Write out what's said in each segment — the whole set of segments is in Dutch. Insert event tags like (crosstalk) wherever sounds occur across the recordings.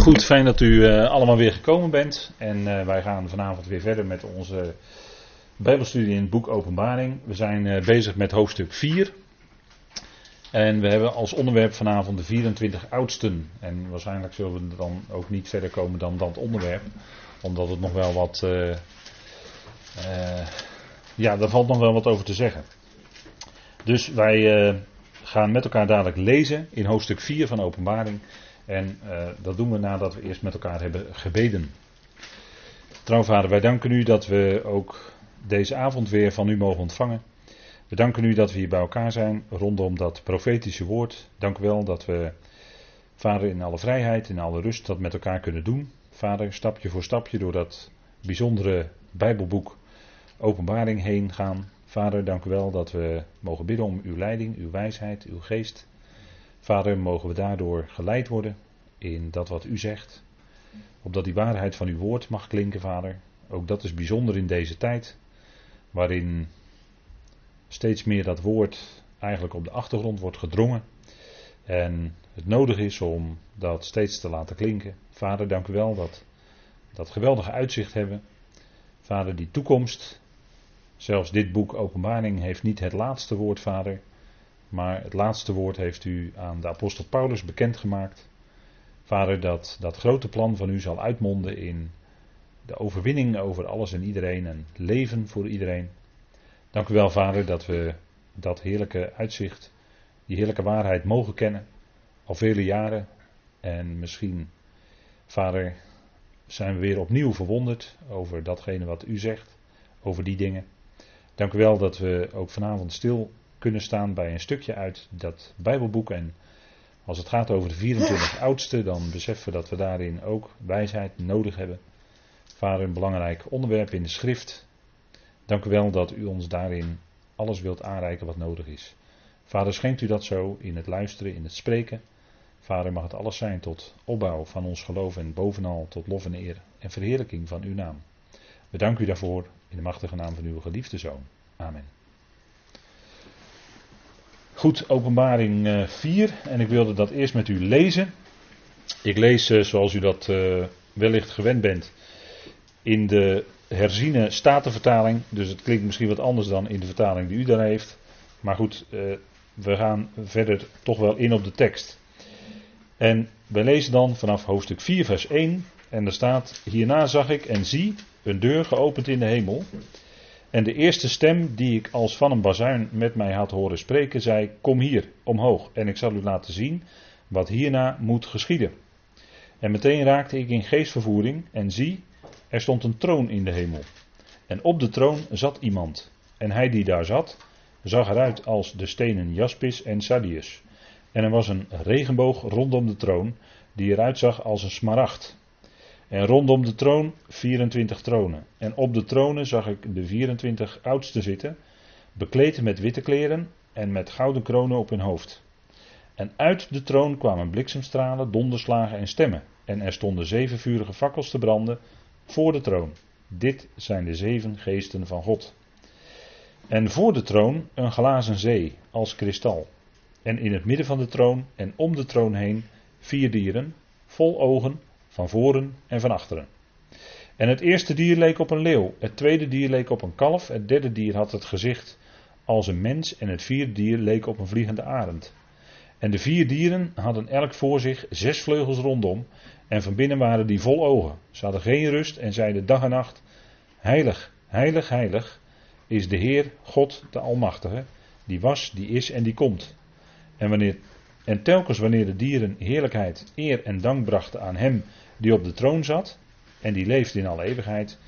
Goed, fijn dat u uh, allemaal weer gekomen bent. En uh, wij gaan vanavond weer verder met onze Bijbelstudie in het boek Openbaring. We zijn uh, bezig met hoofdstuk 4. En we hebben als onderwerp vanavond de 24 oudsten. En waarschijnlijk zullen we dan ook niet verder komen dan dat onderwerp. Omdat het nog wel wat. ja, daar valt nog wel wat over te zeggen. Dus wij gaan met elkaar dadelijk lezen in hoofdstuk 4 van Openbaring. En uh, dat doen we nadat we eerst met elkaar hebben gebeden. Trouwvader, wij danken u dat we ook deze avond weer van u mogen ontvangen. We danken u dat we hier bij elkaar zijn rondom dat profetische woord. Dank u wel dat we, vader, in alle vrijheid, in alle rust dat met elkaar kunnen doen. Vader, stapje voor stapje door dat bijzondere Bijbelboek Openbaring heen gaan. Vader, dank u wel dat we mogen bidden om uw leiding, uw wijsheid, uw geest. Vader, mogen we daardoor geleid worden in dat wat u zegt. Opdat die waarheid van uw woord mag klinken, Vader. Ook dat is bijzonder in deze tijd, waarin steeds meer dat woord eigenlijk op de achtergrond wordt gedrongen. En het nodig is om dat steeds te laten klinken. Vader, dank u wel dat dat geweldige uitzicht hebben. Vader, die toekomst. Zelfs dit boek Openbaring heeft niet het laatste woord, Vader. Maar het laatste woord heeft u aan de apostel Paulus bekendgemaakt. Vader, dat dat grote plan van u zal uitmonden in de overwinning over alles en iedereen en leven voor iedereen. Dank u wel, Vader, dat we dat heerlijke uitzicht, die heerlijke waarheid mogen kennen. Al vele jaren. En misschien, Vader, zijn we weer opnieuw verwonderd over datgene wat u zegt, over die dingen. Dank u wel dat we ook vanavond stil kunnen staan bij een stukje uit dat Bijbelboek. En als het gaat over de 24 (laughs) oudsten, dan beseffen we dat we daarin ook wijsheid nodig hebben. Vader, een belangrijk onderwerp in de schrift. Dank u wel dat u ons daarin alles wilt aanreiken wat nodig is. Vader, schenkt u dat zo in het luisteren, in het spreken. Vader, mag het alles zijn tot opbouw van ons geloof en bovenal tot lof en eer en verheerlijking van uw naam. We danken u daarvoor in de machtige naam van uw geliefde zoon. Amen. Goed, openbaring 4. Eh, en ik wilde dat eerst met u lezen. Ik lees, eh, zoals u dat uh, wellicht gewend bent, in de herziene statenvertaling. Dus het klinkt misschien wat anders dan in de vertaling die u daar heeft. Maar goed, we gaan verder toch wel in op de tekst. En we lezen dan vanaf hoofdstuk 4, vers 1. En daar staat: Hierna zag ik en zie een deur geopend in de hemel. En de eerste stem die ik als van een bazuin met mij had horen spreken, zei: Kom hier, omhoog, en ik zal u laten zien wat hierna moet geschieden. En meteen raakte ik in geestvervoering, en zie, er stond een troon in de hemel. En op de troon zat iemand. En hij die daar zat, zag eruit als de stenen jaspis en sardius. En er was een regenboog rondom de troon, die eruit zag als een smaragd. En rondom de troon 24 tronen. En op de tronen zag ik de 24 oudsten zitten, bekleed met witte kleren en met gouden kronen op hun hoofd. En uit de troon kwamen bliksemstralen, donderslagen en stemmen. En er stonden zeven vurige fakkels te branden voor de troon. Dit zijn de zeven geesten van God. En voor de troon een glazen zee als kristal. En in het midden van de troon en om de troon heen vier dieren, vol ogen van voren en van achteren. En het eerste dier leek op een leeuw, het tweede dier leek op een kalf, het derde dier had het gezicht als een mens en het vierde dier leek op een vliegende arend. En de vier dieren hadden elk voor zich zes vleugels rondom en van binnen waren die vol ogen. Ze hadden geen rust en zeiden dag en nacht, heilig, heilig, heilig is de Heer God de Almachtige, die was, die is en die komt. En wanneer en telkens wanneer de dieren heerlijkheid, eer en dank brachten aan hem die op de troon zat en die leeft in alle eeuwigheid,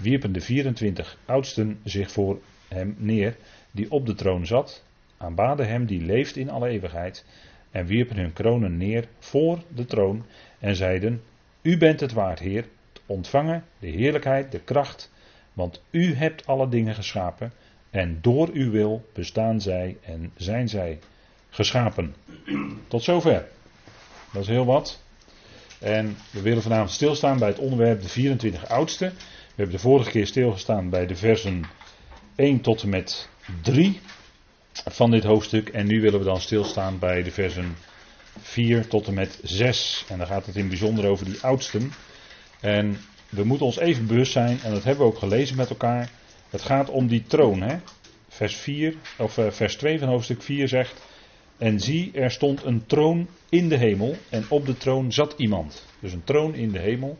wierpen de 24 oudsten zich voor hem neer die op de troon zat, aanbaden hem die leeft in alle eeuwigheid en wierpen hun kronen neer voor de troon en zeiden, U bent het waard, Heer, te ontvangen de heerlijkheid, de kracht, want U hebt alle dingen geschapen en door Uw wil bestaan zij en zijn zij geschapen. Tot zover. Dat is heel wat. En we willen vanavond stilstaan bij het onderwerp de 24 oudsten. We hebben de vorige keer stilgestaan bij de versen 1 tot en met 3. van dit hoofdstuk. En nu willen we dan stilstaan bij de versen 4 tot en met 6. En dan gaat het in bijzonder over die oudsten. En we moeten ons even bewust zijn, en dat hebben we ook gelezen met elkaar. Het gaat om die troon. Hè? Vers, 4, of, uh, vers 2 van hoofdstuk 4 zegt. En zie, er stond een troon in de hemel. En op de troon zat iemand. Dus een troon in de hemel.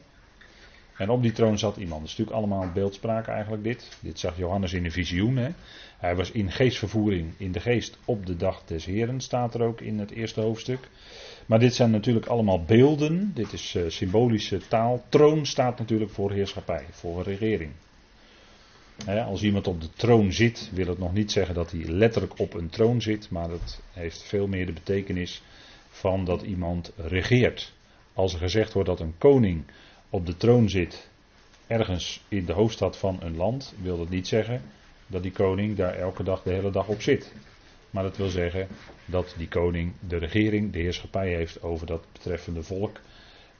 En op die troon zat iemand. Dat is natuurlijk allemaal beeldspraak eigenlijk dit. Dit zag Johannes in een visioen. Hè? Hij was in geestvervoering, in de geest op de dag des Heren, staat er ook in het eerste hoofdstuk. Maar dit zijn natuurlijk allemaal beelden. Dit is uh, symbolische taal. Troon staat natuurlijk voor heerschappij, voor regering. Als iemand op de troon zit, wil het nog niet zeggen dat hij letterlijk op een troon zit, maar dat heeft veel meer de betekenis van dat iemand regeert. Als er gezegd wordt dat een koning op de troon zit, ergens in de hoofdstad van een land, wil dat niet zeggen dat die koning daar elke dag de hele dag op zit. Maar dat wil zeggen dat die koning de regering, de heerschappij heeft over dat betreffende volk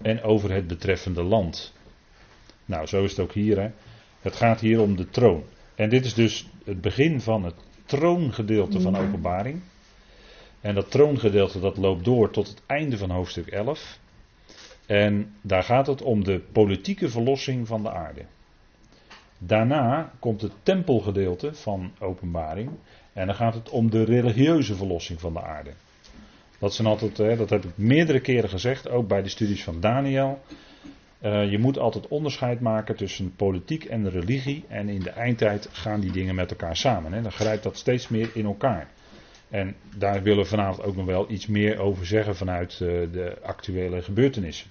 en over het betreffende land. Nou, zo is het ook hier. Hè. Het gaat hier om de troon. En dit is dus het begin van het troongedeelte van openbaring. En dat troongedeelte dat loopt door tot het einde van hoofdstuk 11. En daar gaat het om de politieke verlossing van de aarde. Daarna komt het tempelgedeelte van openbaring. En dan gaat het om de religieuze verlossing van de aarde. Dat, zijn altijd, dat heb ik meerdere keren gezegd, ook bij de studies van Daniel. Uh, je moet altijd onderscheid maken tussen politiek en religie. En in de eindtijd gaan die dingen met elkaar samen. Hè. Dan grijpt dat steeds meer in elkaar. En daar willen we vanavond ook nog wel iets meer over zeggen vanuit uh, de actuele gebeurtenissen.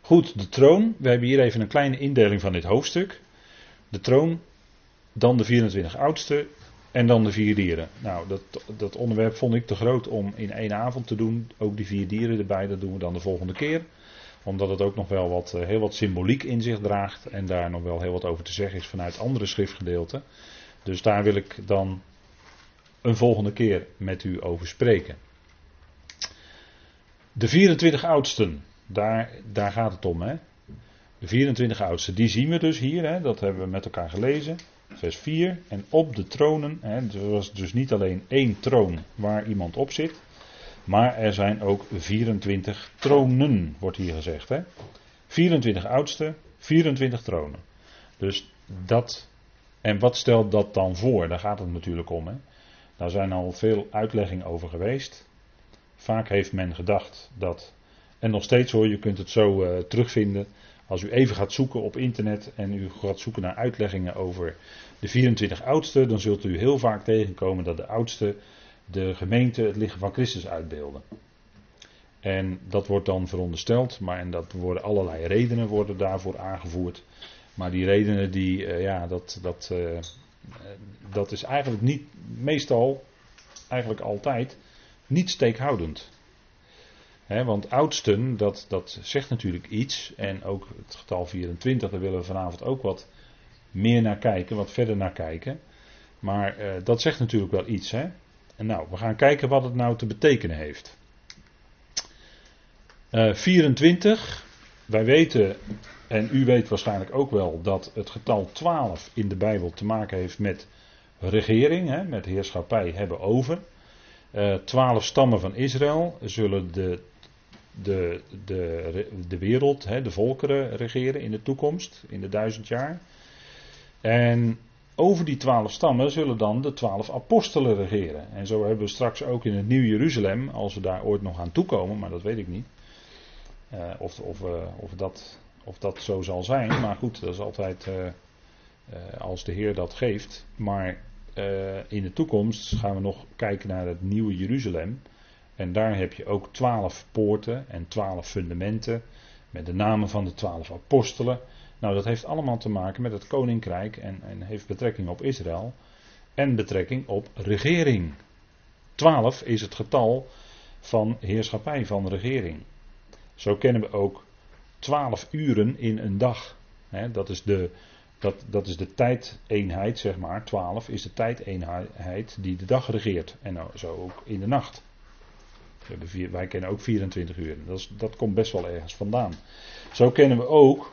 Goed, de troon. We hebben hier even een kleine indeling van dit hoofdstuk. De troon, dan de 24 oudsten en dan de vier dieren. Nou, dat, dat onderwerp vond ik te groot om in één avond te doen. Ook die vier dieren erbij, dat doen we dan de volgende keer. Omdat het ook nog wel wat, eh, heel wat symboliek in zich draagt. En daar nog wel heel wat over te zeggen is vanuit andere schriftgedeelten. Dus daar wil ik dan een volgende keer met u over spreken. De 24 oudsten. Daar, daar gaat het om. Hè? De 24 oudsten, die zien we dus hier. Hè? Dat hebben we met elkaar gelezen. Vers 4. En op de tronen. Hè? Er was dus niet alleen één troon waar iemand op zit. Maar er zijn ook 24 tronen, wordt hier gezegd. Hè? 24 oudsten, 24 tronen. Dus dat. En wat stelt dat dan voor? Daar gaat het natuurlijk om. Hè? Daar zijn al veel uitleggingen over geweest. Vaak heeft men gedacht dat en nog steeds hoor, je kunt het zo uh, terugvinden. Als u even gaat zoeken op internet en u gaat zoeken naar uitleggingen over de 24 oudsten, dan zult u heel vaak tegenkomen dat de oudsten de gemeente het lichaam van Christus uitbeelden. En dat wordt dan verondersteld, maar en dat worden allerlei redenen worden daarvoor aangevoerd. Maar die redenen, die, uh, ja, dat, dat, uh, dat is eigenlijk niet, meestal, eigenlijk altijd, niet steekhoudend want oudsten, dat, dat zegt natuurlijk iets. En ook het getal 24, daar willen we vanavond ook wat meer naar kijken, wat verder naar kijken. Maar dat zegt natuurlijk wel iets. Hè? En nou, we gaan kijken wat het nou te betekenen heeft. Uh, eh, 24, wij weten, en u weet waarschijnlijk ook wel, dat het getal 12 in de Bijbel te maken heeft met regering, hè, met heerschappij hebben over. Uh, twaalf stammen van Israël zullen de de, de, de wereld, hè, de volkeren regeren in de toekomst, in de duizend jaar. En over die twaalf stammen zullen dan de twaalf apostelen regeren. En zo hebben we straks ook in het Nieuw Jeruzalem, als we daar ooit nog aan toekomen, maar dat weet ik niet. Uh, of, of, uh, of, dat, of dat zo zal zijn. Maar goed, dat is altijd uh, als de Heer dat geeft. Maar in de toekomst gaan we nog kijken naar het Nieuwe Jeruzalem. En daar heb je ook twaalf poorten en twaalf fundamenten. Met de namen van de twaalf apostelen. Nou, dat heeft allemaal te maken met het koninkrijk en, en heeft betrekking op Israël. En betrekking op regering. Twaalf is het getal van heerschappij, van regering. Zo kennen we ook twaalf uren in een dag. dat, is de, dat, dat is de tijdeenheid, zeg maar. Twaalf is de tijdeenheid die de dag regeert. En nou, zo ook in de nacht wij kennen ook 24 uur. Dat, is, dat komt best wel ergens vandaan. Zo kennen we ook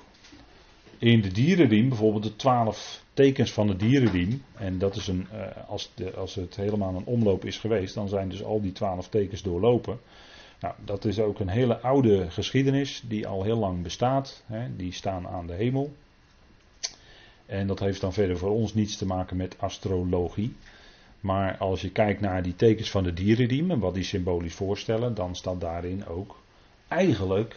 In de dierenriem, bijvoorbeeld de twaalf tekens van de dierenriem. En dat is een, eh, als, de, als het helemaal een omloop is geweest, dan zijn dus al die twaalf tekens doorlopen. Nou, dat is ook een hele oude geschiedenis die al heel lang bestaat. Hè, die staan aan de hemel. En dat heeft dan verder voor ons niets te maken met astrologie. Maar als je kijkt naar die tekens van de dierenriem en wat die symbolisch voorstellen, dan staat daarin ook eigenlijk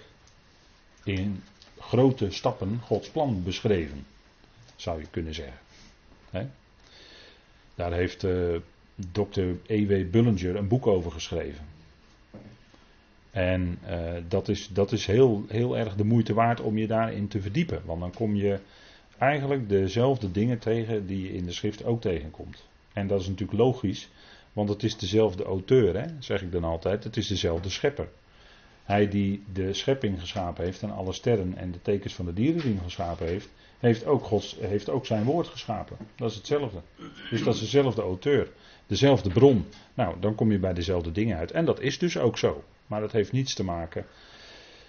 in grote stappen Gods plan beschreven. Zou je kunnen zeggen. Daar heeft uh, dokter E.W. Bullinger een boek over geschreven. En uh, dat is, dat is heel, heel erg de moeite waard om je daarin te verdiepen. Want dan kom je eigenlijk dezelfde dingen tegen die je in de schrift ook tegenkomt. En dat is natuurlijk logisch, want het is dezelfde auteur, hè, zeg ik dan altijd. Het is dezelfde schepper. Hij die de schepping geschapen heeft en alle sterren en de tekens van de dieren geschapen heeft, heeft ook, Gods, heeft ook zijn woord geschapen. Dat is hetzelfde. Dus dat is dezelfde auteur, dezelfde bron. Nou, dan kom je bij dezelfde dingen uit. En dat is dus ook zo. Maar dat heeft niets te maken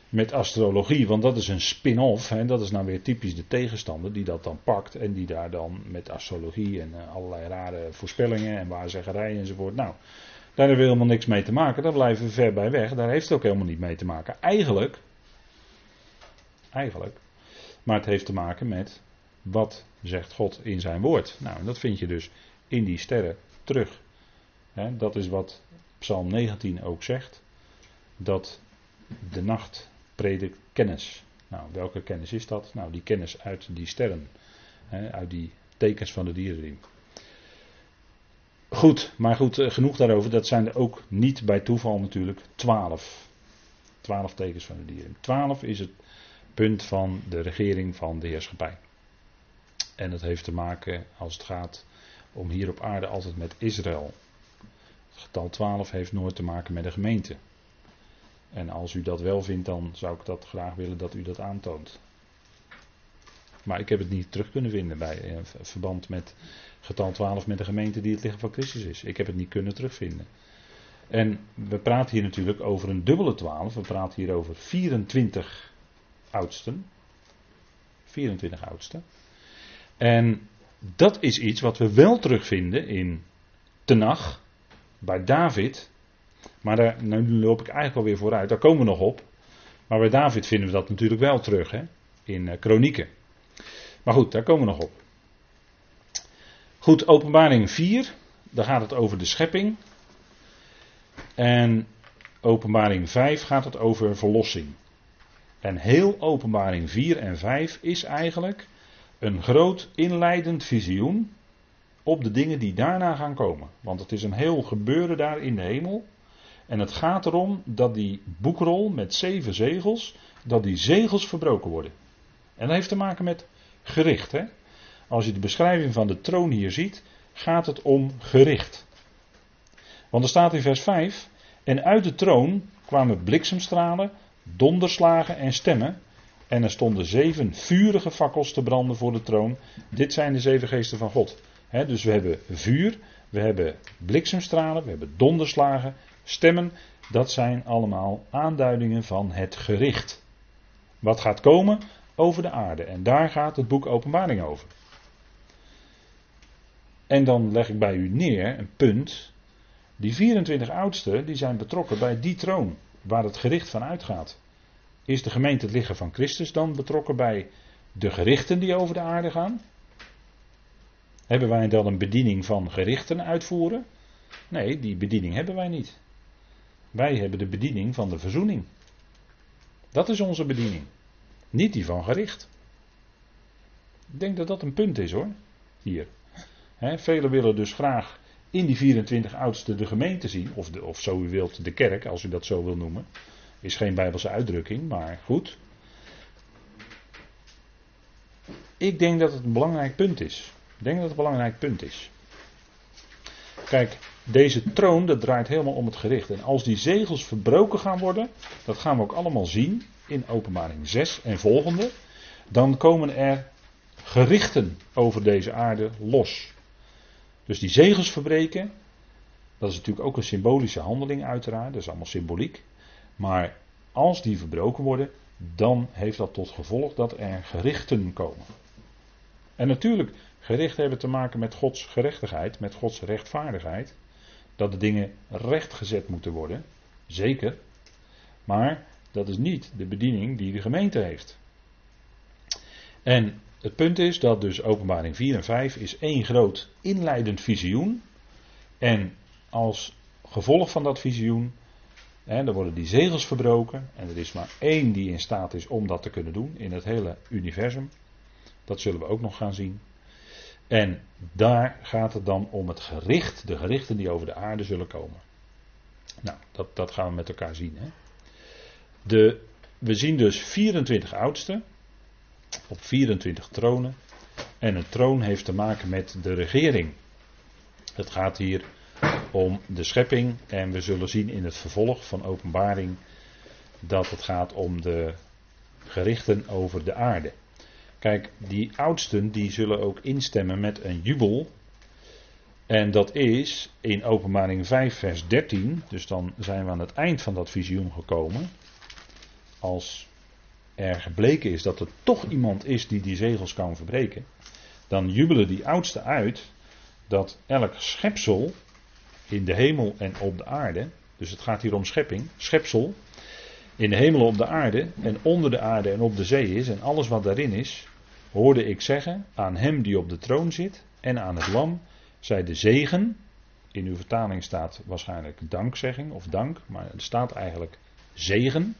met astrologie, want dat is een spin-off. En dat is nou weer typisch de tegenstander die dat dan pakt en die daar dan met astrologie en uh, allerlei rare voorspellingen en waarzeggerijen enzovoort. Nou, daar hebben we helemaal niks mee te maken. Daar blijven we ver bij weg. Daar heeft het ook helemaal niet mee te maken. Eigenlijk, eigenlijk, maar het heeft te maken met wat zegt God in zijn woord. Nou, dat vind je dus in die sterren terug. dat is wat Psalm 19 ook zegt. Dat de nacht predikt kennis. Nou, welke kennis is dat? Nou, die kennis uit die sterren. Uit die tekens van de dierenriem. Goed, maar goed, eh, genoeg daarover. Dat zijn er ook niet bij toeval natuurlijk twaalf. Twaalf tekens van de dieren. Twaalf is het punt van de regering van de heerschappij. En dat heeft te maken, als het gaat om hier op aarde, altijd met Israël. Het getal 12 heeft nooit te maken met de gemeente. En als u dat wel vindt, dan zou ik dat graag willen dat u dat aantoont. Maar ik heb het niet terug kunnen vinden bij in verband met getal 12 met de gemeente die het lichaam van Christus is. Ik heb het niet kunnen terugvinden. En we praten hier natuurlijk over een dubbele 12. We praten hier over 24 oudsten. 24 oudsten. En dat is iets wat we wel terugvinden in Tenach, bij David maar daar, nou, nu loop ik eigenlijk alweer vooruit, daar komen we nog op. Maar bij David vinden we dat natuurlijk wel terug, hè? in uh, Kronieken. Maar goed, daar komen we nog op. Goed, openbaring 4, daar gaat het over de schepping. En openbaring 5 gaat het over verlossing. En heel openbaring 4 en 5 is eigenlijk een groot inleidend visioen op de dingen die daarna gaan komen. Want het is een heel gebeuren daar in de hemel. En het gaat erom dat die boekrol met zeven zegels, dat die zegels verbroken worden. En dat heeft te maken met gericht. Hè? Als je de beschrijving van de troon hier ziet, gaat het om gericht. Want er staat in vers 5, en uit de troon kwamen bliksemstralen, donderslagen en stemmen. En er stonden zeven vurige fakkels te branden voor de troon. Dit zijn de zeven geesten van God. dus we hebben vuur, we hebben bliksemstralen, we hebben donderslagen stemmen, dat zijn allemaal aanduidingen van het gericht. Wat gaat komen over de aarde. En daar gaat het boek Openbaring over. En dan leg ik bij u neer een punt. Die 24 oudsten die zijn betrokken bij die troon waar het gericht van uitgaat. Is de gemeente het lichaam van Christus dan betrokken bij de gerichten die over de aarde gaan? Hebben wij dan een bediening van gerichten uitvoeren? Nee, die bediening hebben wij niet. Wij hebben de bediening van de verzoening. Dat is onze bediening. Niet die van gericht. Ik denk dat dat een punt is hoor. Hier. velen willen dus graag in die 24 oudsten de gemeente zien. Of, de, of zo u wilt de kerk, als u dat zo wil noemen. Is geen bijbelse uitdrukking, maar goed. Ik denk dat het een belangrijk punt is. Ik denk dat het een belangrijk punt is. Kijk, deze troon, dat draait helemaal om het gericht. En als die zegels verbroken gaan worden, dat gaan we ook allemaal zien in openbaring 6 en volgende, dan komen er gerichten over deze aarde los. Dus die zegels verbreken, dat is natuurlijk ook een symbolische handeling uiteraard, dat is allemaal symboliek. Maar als die verbroken worden, dan heeft dat tot gevolg dat er gerichten komen. En natuurlijk, gerichten hebben te maken met Gods gerechtigheid, met Gods rechtvaardigheid. Dat de dingen rechtgezet moeten worden, zeker. Maar dat is niet de bediening die de gemeente heeft. En het punt is dat dus openbaring 4 en 5 is één groot inleidend visioen. En als gevolg van dat visioen, hè, dan worden die zegels verbroken. En er is maar één die in staat is om dat te kunnen doen in het hele universum. Dat zullen we ook nog gaan zien. En daar gaat het dan om het gericht, de gerichten die over de aarde zullen komen. Nou, dat, dat gaan we met elkaar zien. Hè. De, we zien dus 24 oudsten op 24 tronen. En een troon heeft te maken met de regering. Het gaat hier om de schepping en we zullen zien in het vervolg van openbaring dat het gaat om de gerichten over de aarde. Kijk, die oudsten die zullen ook instemmen met een jubel. En dat is in openbaring 5 vers 13, dus dan zijn we aan het eind van dat visioen gekomen. Als er gebleken is dat er toch iemand is die die zegels kan verbreken, dan jubelen die oudsten uit dat elk schepsel in de hemel en op de aarde, dus het gaat hier om schepping, schepsel, in de hemel op de aarde en onder de aarde en op de zee is en alles wat daarin is, hoorde ik zeggen aan hem die op de troon zit en aan het lam, zij de zegen, in uw vertaling staat waarschijnlijk dankzegging of dank, maar er staat eigenlijk zegen,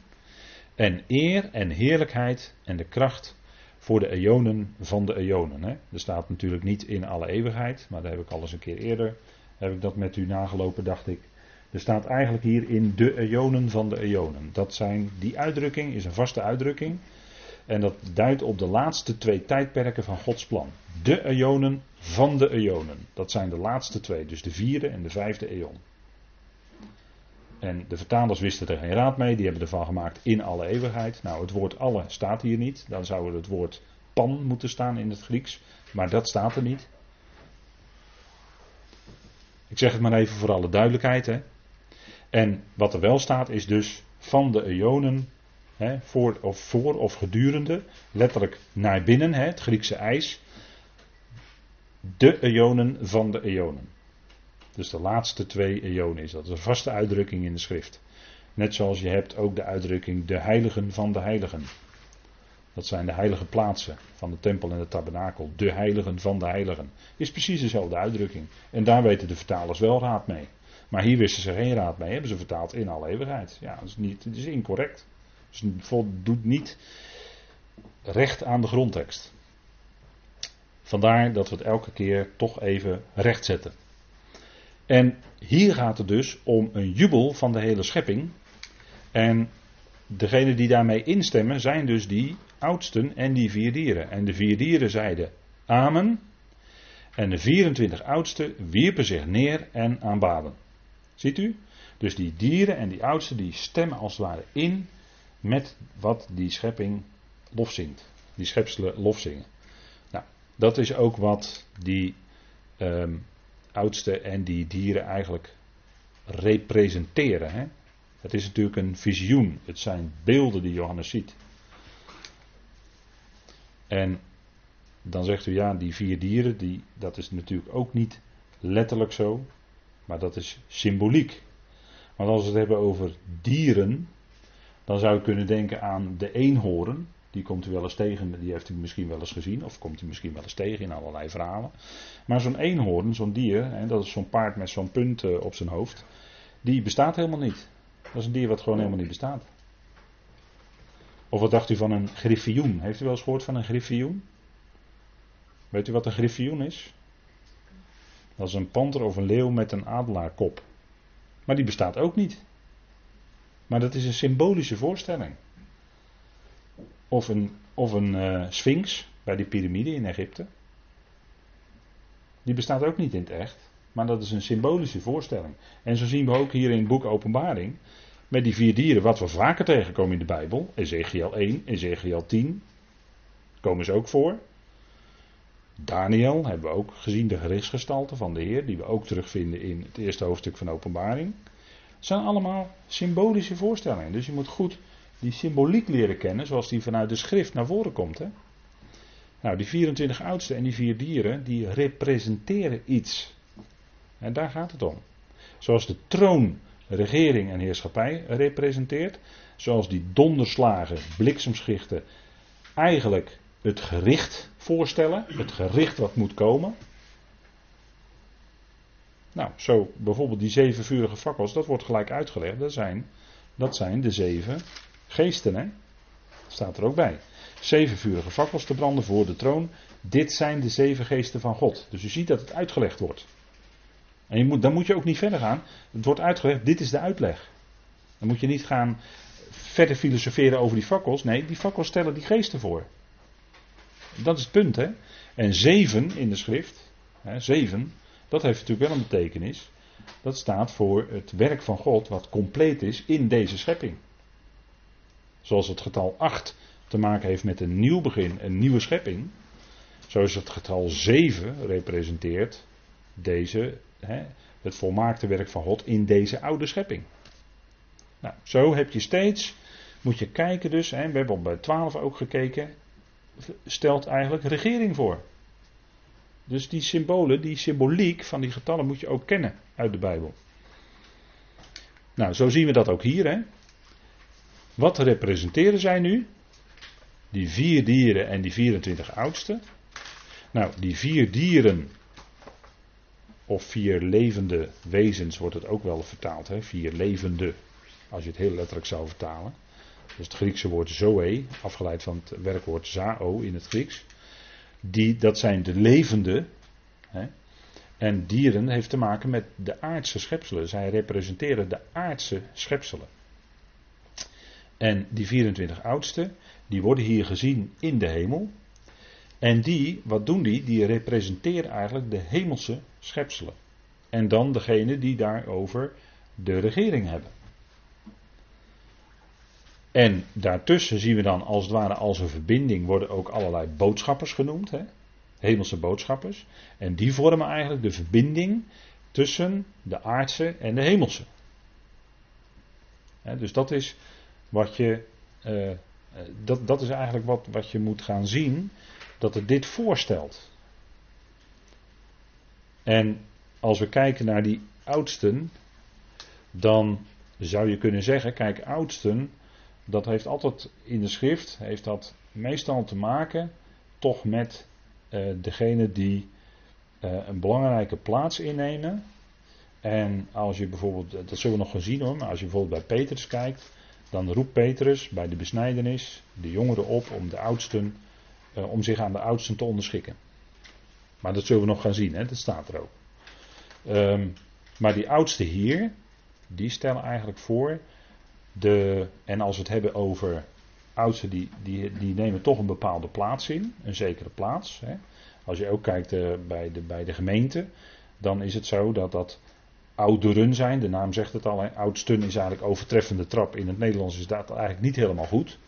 en eer en heerlijkheid en de kracht voor de eonen van de eonen. Er staat natuurlijk niet in alle eeuwigheid, maar daar heb ik al eens een keer eerder, heb ik dat met u nagelopen, dacht ik. Er staat eigenlijk hier in de eonen van de eonen. Dat zijn, die uitdrukking is een vaste uitdrukking. En dat duidt op de laatste twee tijdperken van Gods plan. De eonen van de eonen. Dat zijn de laatste twee, dus de vierde en de vijfde eon. En de vertalers wisten er geen raad mee, die hebben ervan gemaakt in alle eeuwigheid. Nou, het woord alle staat hier niet. Dan zou het woord pan moeten staan in het Grieks. Maar dat staat er niet. Ik zeg het maar even voor alle duidelijkheid. Hè. En wat er wel staat is dus van de eonen, hè, voor, of voor of gedurende, letterlijk naar binnen, hè, het Griekse ijs. De eonen van de eonen. Dus de laatste twee eonen is dat. Dat is een vaste uitdrukking in de schrift. Net zoals je hebt ook de uitdrukking de heiligen van de heiligen. Dat zijn de heilige plaatsen van de tempel en de tabernakel. De heiligen van de heiligen. Is precies dezelfde uitdrukking. En daar weten de vertalers wel raad mee. Maar hier wisten ze geen raad mee. Hebben ze vertaald in alle eeuwigheid. Ja, dat is, niet, dat is incorrect. Dus het voldoet niet recht aan de grondtekst. Vandaar dat we het elke keer toch even rechtzetten. En hier gaat het dus om een jubel van de hele schepping. En degenen die daarmee instemmen zijn dus die oudsten en die vier dieren. En de vier dieren zeiden Amen. En de 24 oudsten wierpen zich neer en aanbaden. Ziet u? Dus die dieren en die oudsten die stemmen als het ware in met wat die schepping lofzingt. Die schepselen lofzingen. Nou, dat is ook wat die um, oudste en die dieren eigenlijk representeren. Hè? Het is natuurlijk een visioen. Het zijn beelden die Johannes ziet. En dan zegt u ja, die vier dieren, die, dat is natuurlijk ook niet letterlijk zo, maar dat is symboliek. Want als we het hebben over dieren, dan zou je kunnen denken aan de eenhoorn. Die komt u wel eens tegen, die heeft u misschien wel eens gezien, of komt u misschien wel eens tegen in allerlei verhalen. Maar zo'n eenhoorn, zo'n dier, hè, dat is zo'n paard met zo'n punt uh, op zijn hoofd, die bestaat helemaal niet. Dat is een dier wat gewoon helemaal niet bestaat. Of wat dacht u van een griffioen? Heeft u wel eens gehoord van een griffioen? Weet u wat een griffioen is? Dat is een panter of een leeuw met een adelaarkop. Maar die bestaat ook niet. Maar dat is een symbolische voorstelling. Of een, of een uh, sphinx bij die piramide in Egypte. Die bestaat ook niet in het echt. Maar dat is een symbolische voorstelling. En zo zien we ook hier in het boek Openbaring. Met die vier dieren, wat we vaker tegenkomen in de Bijbel. Ezekiel 1, Ezekiel 10. Komen ze ook voor. Daniel hebben we ook gezien, de gerichtsgestalte van de Heer. Die we ook terugvinden in het eerste hoofdstuk van Openbaring. Het zijn allemaal symbolische voorstellingen. Dus je moet goed die symboliek leren kennen zoals die vanuit de schrift naar voren komt. Hè? Nou, die 24 oudsten en die vier dieren, die representeren iets. En daar gaat het om. Zoals de troon, regering en heerschappij representeert. Zoals die donderslagen, bliksemschichten eigenlijk het gericht voorstellen. Het gericht wat moet komen. Nou, zo bijvoorbeeld die zeven vurige fakkels, dat wordt gelijk uitgelegd. Dat zijn, dat zijn de zeven geesten, hè? Staat er ook bij. Zeven vurige fakkels te branden voor de troon. Dit zijn de zeven geesten van God. Dus u ziet dat het uitgelegd wordt. En je moet, dan moet je ook niet verder gaan. Het wordt uitgelegd, dit is de uitleg. Dan moet je niet gaan verder filosoferen over die fakkels. Nee, die fakkels stellen die geesten voor. Dat is het punt, hè. En zeven in de schrift, hè, zeven, dat heeft natuurlijk wel een betekenis. Dat staat voor het werk van God wat compleet is in deze schepping. Zoals het getal 8 te maken heeft met een nieuw begin, een nieuwe schepping. Zo is het getal 7 representeert deze, hè, het volmaakte werk van God in deze oude schepping. Nou, zo heb je steeds, moet je kijken dus, hè, we hebben bij 12 ook gekeken, stelt eigenlijk regering voor. Dus die symbolen, die symboliek van die getallen moet je ook kennen uit de Bijbel. Nou, zo zien we dat ook hier. Hè? Wat representeren zij nu? Die vier dieren en die 24 oudsten. Nou, die vier dieren, of vier levende wezens wordt het ook wel vertaald. Hè? Vier levende, als je het heel letterlijk zou vertalen. Is het Griekse woord zoe, afgeleid van het werkwoord zao in het Grieks. Die, dat zijn de levende. Hè? En dieren heeft te maken met de aardse schepselen. Zij representeren de aardse schepselen. En die 24 oudsten, die worden hier gezien in de hemel. En die, wat doen die? Die representeren eigenlijk de hemelse schepselen. En dan degene die daarover de regering hebben. En daartussen zien we dan als het ware als een verbinding worden ook allerlei boodschappers genoemd. Hè? Hemelse boodschappers. En die vormen eigenlijk de verbinding tussen de aardse en de hemelse. dus dat is wat je. Uh, dat, dat is eigenlijk wat, wat je moet gaan zien. Dat het dit voorstelt. En als we kijken naar die oudsten. Dan zou je kunnen zeggen: kijk, oudsten dat heeft altijd in de schrift, heeft dat meestal te maken toch met uh, degene die uh, een belangrijke plaats innemen. En als je bijvoorbeeld, dat zullen we nog gaan zien hoor, maar als je bijvoorbeeld bij Petrus kijkt, dan roept Petrus bij de besnijdenis de jongeren op om de oudsten, om zich aan de oudsten te onderschikken. Maar dat zullen we nog gaan zien, hè? dat staat er ook. Um, maar die oudsten hier, die stellen eigenlijk voor de, en als we het hebben over oudsten, die, die, die nemen toch een bepaalde plaats in, een zekere plaats. Hè. Als je ook kijkt uh, bij, de, bij de gemeente, dan is het zo dat dat ouderen zijn. De naam zegt het al, oudsten is eigenlijk overtreffende trap. In het Nederlands is dat eigenlijk niet helemaal goed.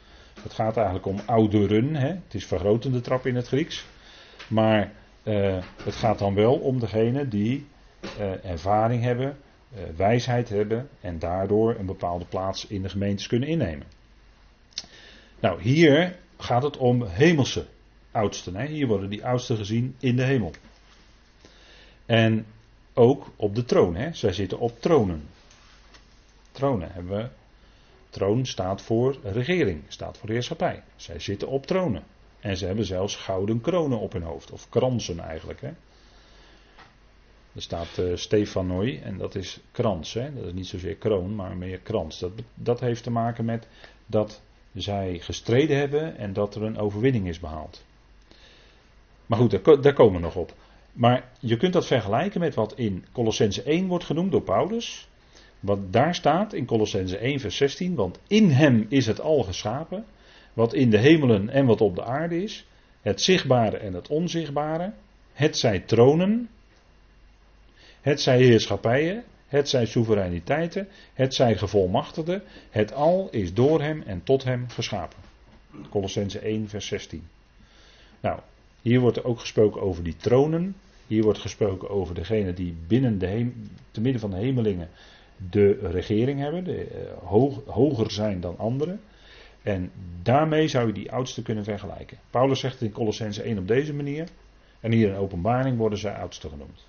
Het gaat eigenlijk om ouderen. Hè. Het is vergrotende trap in het Grieks. Maar uh, het gaat dan wel om degene die uh, ervaring hebben, wijsheid hebben en daardoor een bepaalde plaats in de gemeentes kunnen innemen. Nou, hier gaat het om hemelse oudsten. Hè? Hier worden die oudsten gezien in de hemel. En ook op de troon. Hè? Zij zitten op tronen. Tronen hebben we. Troon staat voor regering, staat voor heerschappij. Zij zitten op tronen. En ze hebben zelfs gouden kronen op hun hoofd, of kransen eigenlijk. Hè? Er staat uh, Stefanoi en dat is krans. Hè? Dat is niet zozeer kroon, maar meer krans. Dat, dat heeft te maken met dat zij gestreden hebben en dat er een overwinning is behaald. Maar goed, daar, daar komen we nog op. Maar je kunt dat vergelijken met wat in Colossense 1 wordt genoemd door Paulus. Wat daar staat in Colossense 1 vers 16. Want in hem is het al geschapen. Wat in de hemelen en wat op de aarde is. Het zichtbare en het onzichtbare. Het zij tronen het zij heerschappijen, het zij soevereiniteiten, het zij gevolmachtigden. Het al is door hem en tot hem geschapen. Colossense 1, vers 16. Nou, hier wordt ook gesproken over die tronen. Hier wordt gesproken over degene die binnen de te midden van de hemelingen de regering hebben, de, uh, hoger zijn dan anderen. En daarmee zou je die oudsten kunnen vergelijken. Paulus zegt in Colossense 1 op deze manier. En hier in openbaring worden zij oudsten genoemd.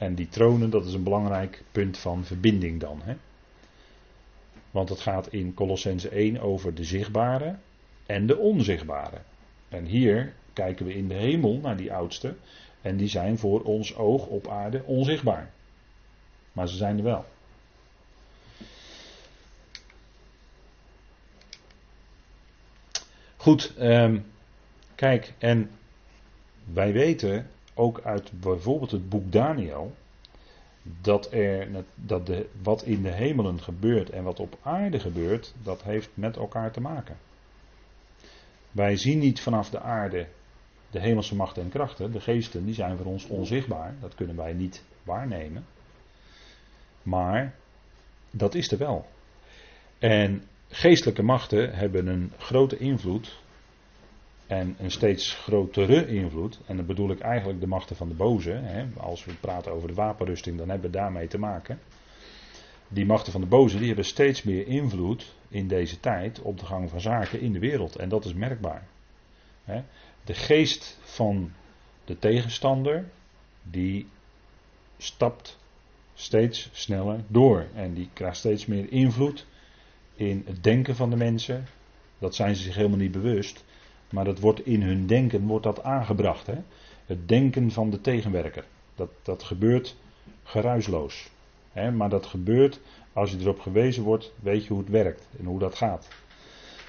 En die tronen, dat is een belangrijk punt van verbinding dan. Hè? Want het gaat in Colossense 1 over de zichtbare en de onzichtbare. En hier kijken we in de hemel naar die oudsten. En die zijn voor ons oog op aarde onzichtbaar. Maar ze zijn er wel. Goed, um, kijk, en wij weten ook uit bijvoorbeeld het boek Daniel. Dat, er, dat de, wat in de hemelen gebeurt en wat op aarde gebeurt, dat heeft met elkaar te maken. Wij zien niet vanaf de aarde de hemelse machten en krachten, de geesten, die zijn voor ons onzichtbaar. Dat kunnen wij niet waarnemen. Maar dat is er wel. En geestelijke machten hebben een grote invloed. En een steeds grotere invloed. En dan bedoel ik eigenlijk de machten van de boze. Hè. Als we praten over de wapenrusting, dan hebben we daarmee te maken. Die machten van de boze die hebben steeds meer invloed in deze tijd op de gang van zaken in de wereld. En dat is merkbaar. De geest van de tegenstander, die stapt steeds sneller door. En die krijgt steeds meer invloed in het denken van de mensen. Dat zijn ze zich helemaal niet bewust. Maar dat wordt in hun denken wordt dat aangebracht. Hè? Het denken van de tegenwerker. Dat, dat gebeurt geruisloos. Hè? Maar dat gebeurt als je erop gewezen wordt, weet je hoe het werkt en hoe dat gaat.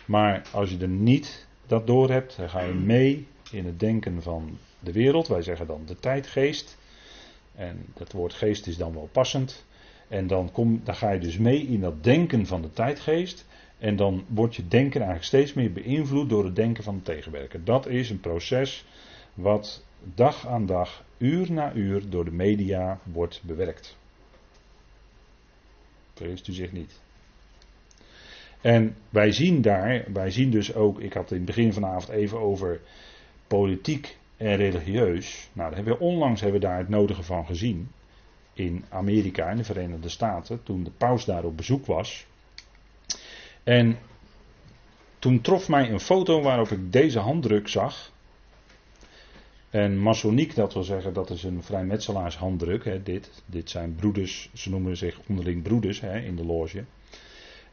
Maar als je er niet dat door hebt, dan ga je mee in het denken van de wereld. Wij zeggen dan de tijdgeest. En dat woord geest is dan wel passend. En dan, kom, dan ga je dus mee in dat denken van de tijdgeest. En dan wordt je denken eigenlijk steeds meer beïnvloed door het denken van de tegenwerker. Dat is een proces wat dag aan dag, uur na uur door de media wordt bewerkt. Vreest u zich niet. En wij zien daar, wij zien dus ook, ik had in het begin vanavond even over politiek en religieus. Nou, daar hebben we onlangs hebben we daar het nodige van gezien. In Amerika, in de Verenigde Staten, toen de paus daar op bezoek was. En toen trof mij een foto waarop ik deze handdruk zag. En masoniek, dat wil zeggen, dat is een vrijmetselaarshanddruk. Hè, dit. dit zijn broeders, ze noemen zich onderling broeders hè, in de loge.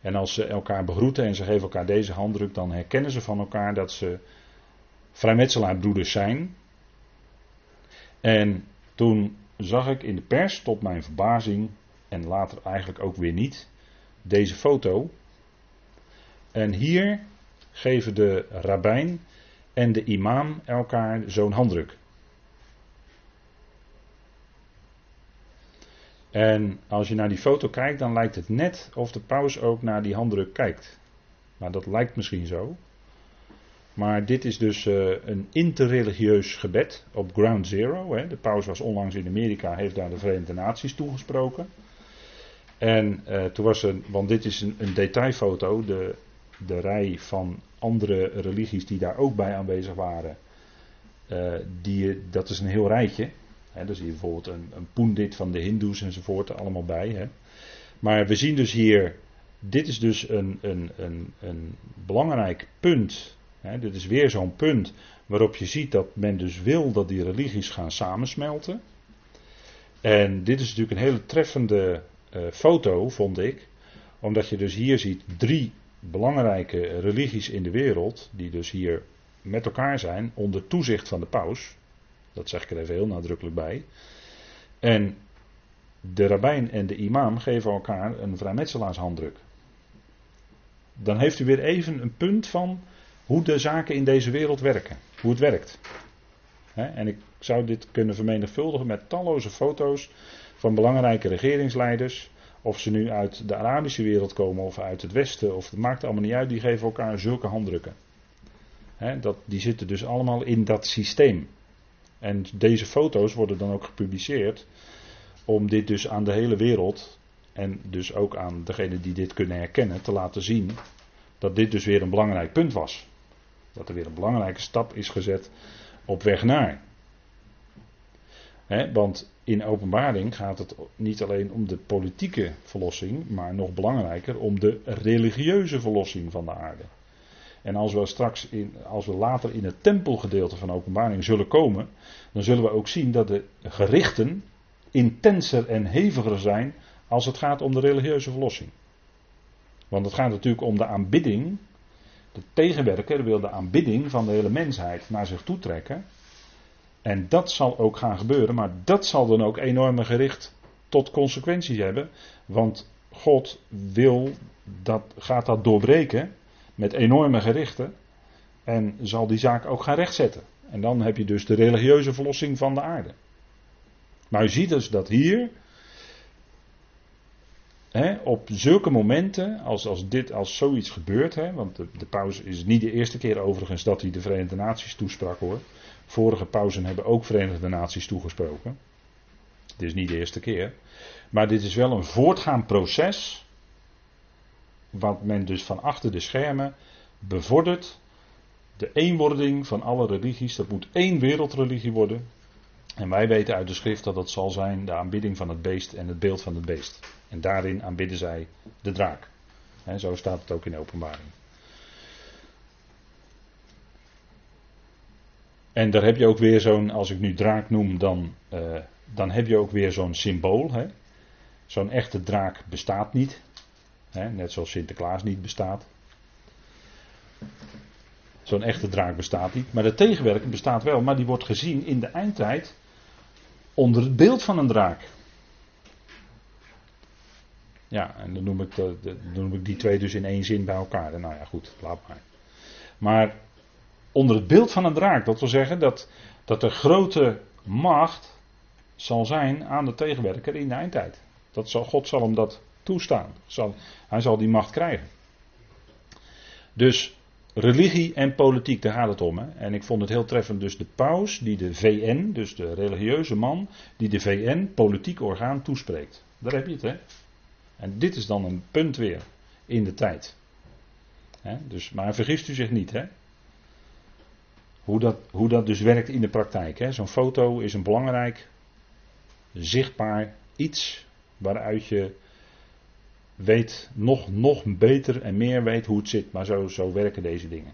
En als ze elkaar begroeten en ze geven elkaar deze handdruk, dan herkennen ze van elkaar dat ze vrijmetselaarbroeders zijn. En toen zag ik in de pers, tot mijn verbazing, en later eigenlijk ook weer niet, deze foto. En hier geven de rabbijn en de imam elkaar zo'n handdruk. En als je naar die foto kijkt, dan lijkt het net of de paus ook naar die handdruk kijkt. Maar dat lijkt misschien zo. Maar dit is dus uh, een interreligieus gebed op Ground Zero. Hè. De paus was onlangs in Amerika, heeft daar de Verenigde Naties toegesproken. En uh, toen was er, want dit is een, een detailfoto, de, de rij van andere religies die daar ook bij aanwezig waren. Uh, die, dat is een heel rijtje. Hè. Zie je bijvoorbeeld een, een van de Hindoes enzovoort allemaal bij. Maar we zien dus hier, dit is dus een, een, een, een belangrijk punt dit is weer zo'n punt waarop je ziet dat men dus wil dat die religies gaan samensmelten. En dit is natuurlijk een hele treffende uh, foto, vond ik. Omdat je dus hier ziet drie belangrijke religies in de wereld, die dus hier met elkaar zijn, onder toezicht van de paus. Dat zeg ik er even heel nadrukkelijk bij. En de rabbijn en de imam geven elkaar een vrijmetselaarshanddruk. Dan heeft u weer even een punt van hoe de zaken in deze wereld werken. Hoe het werkt. en ik zou dit kunnen vermenigvuldigen met talloze foto's van belangrijke regeringsleiders. Of ze nu uit de Arabische wereld komen of uit het Westen, of het maakt allemaal niet uit, die geven elkaar zulke handdrukken. dat, die zitten dus allemaal in dat systeem. En deze foto's worden dan ook gepubliceerd om dit dus aan de hele wereld en dus ook aan degenen die dit kunnen herkennen te laten zien dat dit dus weer een belangrijk punt was. Dat er weer een belangrijke stap is gezet op weg naar. Want in openbaring gaat het niet alleen om de politieke verlossing, maar nog belangrijker om de religieuze verlossing van de aarde. En als we straks in, als we later in het tempelgedeelte van openbaring zullen komen, dan zullen we ook zien dat de gerichten intenser en heviger zijn als het gaat om de religieuze verlossing. Want het gaat natuurlijk om de aanbidding. De tegenwerker wil de aanbidding van de hele mensheid naar zich toe trekken. En dat zal ook gaan gebeuren, maar dat zal dan ook enorme gericht tot consequenties hebben. Want God wil dat, gaat dat doorbreken met enorme gerichten. En zal die zaak ook gaan rechtzetten. En dan heb je dus de religieuze verlossing van de aarde. Maar u ziet dus dat hier, op zulke momenten, als, als, dit, als zoiets gebeurt, want de, de paus is niet de eerste keer overigens dat hij de Verenigde Naties toesprak hoor. Vorige pauzen hebben ook Verenigde Naties toegesproken. Dit is niet de eerste keer. Maar dit is wel een voortgaand proces. Wat men dus van achter de schermen bevordert. De eenwording van alle religies. Dat moet één wereldreligie worden. En wij weten uit de schrift dat dat zal zijn de aanbidding van het beest en het beeld van het beest. En daarin aanbidden zij de draak. En zo staat het ook in openbaring. En daar heb je ook weer zo'n, als ik nu draak noem, dan, uh, dan heb je ook weer zo'n symbool. Zo'n echte draak bestaat niet. Hè? Net zoals Sinterklaas niet bestaat. Zo'n echte draak bestaat niet. Maar de tegenwerker bestaat wel, maar die wordt gezien in de eindtijd onder het beeld van een draak. Ja, en dan noem ik, dan noem ik die twee dus in één zin bij elkaar. Nou ja, goed, laat maar. Maar onder het beeld van een draak. Dat wil zeggen dat, dat de grote macht zal zijn aan de tegenwerker in de eindtijd. Dat zal, God zal hem dat toestaan. Zal, hij zal die macht krijgen. Dus religie en politiek, daar gaat het om. Hè? En ik vond het heel treffend, dus de paus, die de VN, dus de religieuze man, die de VN, politiek orgaan, toespreekt. Daar heb je het, hè? En dit is dan een punt weer in de tijd. Dus, maar vergist u zich niet, hè? Hoe dat, hoe dat dus werkt in de praktijk. Zo'n foto is een belangrijk, zichtbaar iets waaruit je weet, nog, nog beter en meer weet hoe het zit. Maar zo, zo werken deze dingen.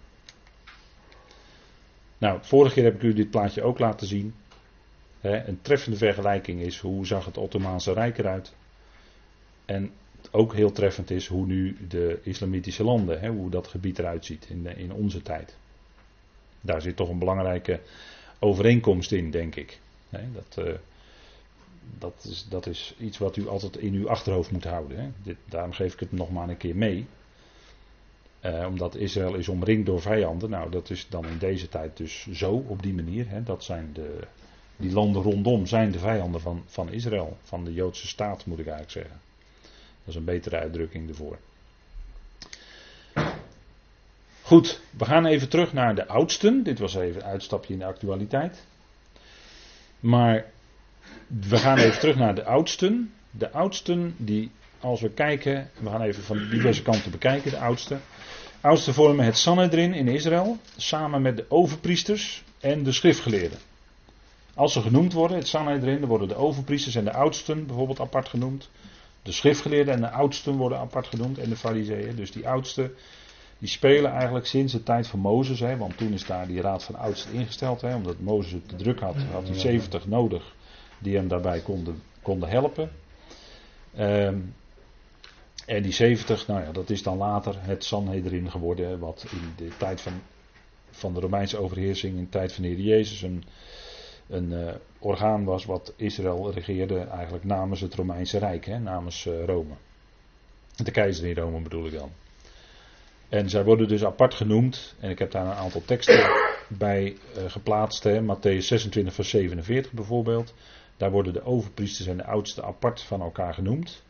Nou, vorige keer heb ik u dit plaatje ook laten zien. een treffende vergelijking is hoe zag het Ottomaanse Rijk eruit. En ook heel treffend is hoe nu de islamitische landen, hoe dat gebied eruit ziet in, in onze tijd. Daar zit toch een belangrijke overeenkomst in, denk ik. dat, uh, dat, is, dat is iets wat u altijd in uw achterhoofd moet houden. Hè. Dit, daarom geef ik het nog maar een keer mee. Uh, omdat Israël is omringd door vijanden. Nou, dat is dan in deze tijd dus zo, op die manier. Hè. Dat zijn de, die landen rondom zijn de vijanden van, van Israël. Van de Joodse staat, moet ik eigenlijk zeggen. Dat is een betere uitdrukking ervoor. Goed, we gaan even terug naar de oudsten. Dit was even een uitstapje in de actualiteit. Maar we gaan even terug naar de oudsten. De oudsten die, als we kijken, we gaan even van diverse kanten bekijken, de oudsten. Oudsten vormen het Sanhedrin in Israël, samen met de overpriesters en de schriftgeleerden. Als ze genoemd worden, het Sanhedrin, dan worden de overpriesters en de oudsten bijvoorbeeld apart genoemd. De schriftgeleerden en de oudsten worden apart genoemd en de fariseeën. Dus die oudsten die spelen eigenlijk sinds de tijd van Mozes, hè, want toen is daar die raad van oudsten ingesteld, hè, omdat Mozes het te druk had, had hij 70 nodig die hem daarbij konden, konden helpen. Ehm, en die 70, nou ja, dat is dan later het Sanhedrin geworden, wat in de tijd van, van de Romeinse overheersing, in de tijd van de Heer Jezus, een, een uh, orgaan was wat Israël regeerde eigenlijk namens het Romeinse Rijk, hè, namens uh, Rome. De keizer in Rome bedoel ik dan. En zij worden dus apart genoemd. En ik heb daar een aantal teksten (coughs) bij uh, geplaatst. Hè. Matthäus 26, vers 47 bijvoorbeeld. Daar worden de overpriesters en de oudsten apart van elkaar genoemd.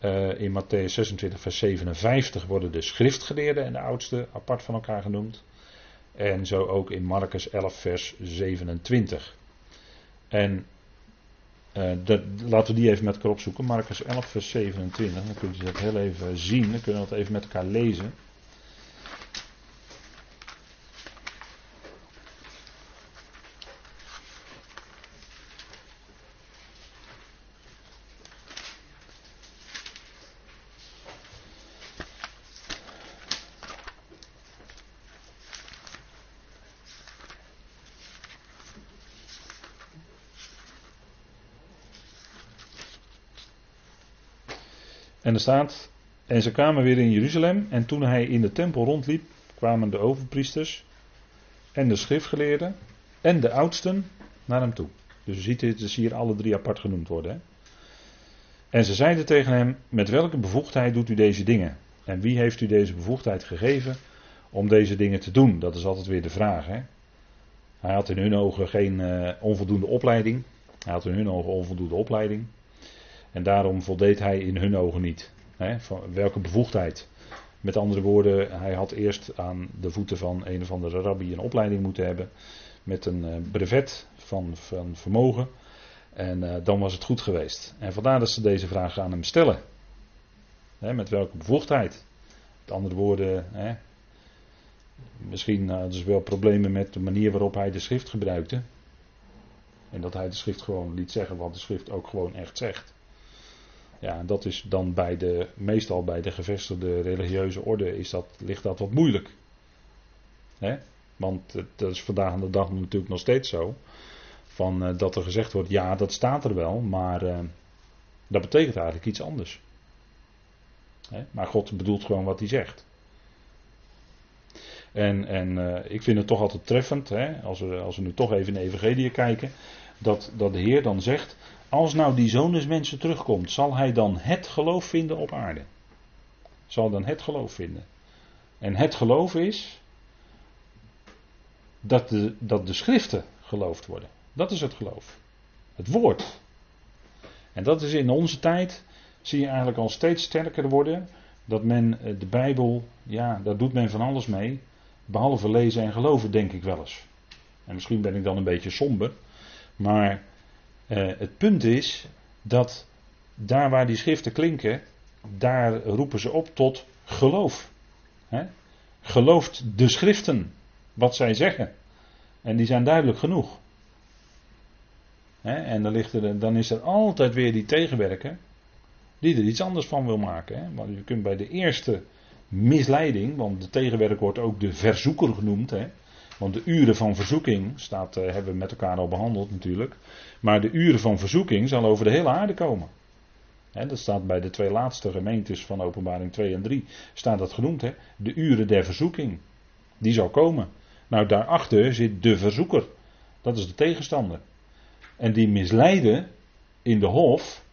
Uh, in Matthäus 26, vers 57 worden de schriftgeleerden en de oudsten apart van elkaar genoemd. En zo ook in Marcus 11, vers 27. En uh, dat, laten we die even met elkaar opzoeken. Marcus 11, vers 27. Dan kunt u dat heel even zien. Dan kunnen we dat even met elkaar lezen. En staat, en ze kwamen weer in Jeruzalem en toen hij in de tempel rondliep, kwamen de overpriesters en de schriftgeleerden en de oudsten naar hem toe. Dus je ziet het hier alle drie apart genoemd worden. Hè? En ze zeiden tegen hem, met welke bevoegdheid doet u deze dingen? En wie heeft u deze bevoegdheid gegeven om deze dingen te doen? Dat is altijd weer de vraag. Hè? Hij had in hun ogen geen uh, onvoldoende opleiding. Hij had in hun ogen onvoldoende opleiding. En daarom voldeed hij in hun ogen niet. Van welke bevoegdheid? Met andere woorden, hij had eerst aan de voeten van een of andere rabbi een opleiding moeten hebben. Met een uh, brevet van, van vermogen. En uh, dan was het goed geweest. En vandaar dat ze deze vraag aan hem stellen. Met welke bevoegdheid? Met andere woorden, misschien hadden ze wel problemen met de manier waarop hij de schrift gebruikte. En dat hij de schrift gewoon liet zeggen wat de schrift ook gewoon echt zegt. Ja, dat is dan bij de, meestal bij de gevestigde religieuze orde is dat, ligt dat wat moeilijk. Want dat is vandaag de dag natuurlijk nog steeds zo. Van, uh, dat er gezegd wordt, ja, dat staat er wel, maar uh, dat betekent eigenlijk iets anders. Maar God bedoelt gewoon wat hij zegt. En, en uh, ik vind het toch altijd treffend, hè, als, we, als we nu toch even in de Evangelie kijken, dat, dat de Heer dan zegt, als nou die zoon des mensen terugkomt, zal hij dan het geloof vinden op aarde? Zal dan het geloof vinden? En het geloof is dat de, dat de schriften geloofd worden. Dat is het geloof. Het woord. En dat is in onze tijd, zie je eigenlijk al steeds sterker worden, dat men eh, de Bijbel, ja, daar doet men van alles mee, behalve lezen en geloven, denk ik wel eens. En misschien ben ik dan een beetje somber, maar eh, het punt is dat daar waar die schriften klinken, daar roepen ze op tot geloof. Gelooft de schriften, wat zij zeggen. En die zijn duidelijk genoeg. En dan, ligt er, dan is er altijd weer die tegenwerker, die er iets anders van wil maken. Want je kunt bij de eerste misleiding, want de tegenwerker wordt ook de verzoeker genoemd. Want de uren van verzoeking, staat, uh, hebben we met elkaar al behandeld natuurlijk. Maar de uren van verzoeking zal over de hele aarde komen. dat staat bij de twee laatste gemeentes van openbaring 2 en 3. Staat dat genoemd, hè? De uren der verzoeking. Die zal komen. Nou, daarachter zit de verzoeker. Dat is de tegenstander. En die misleiden in de hof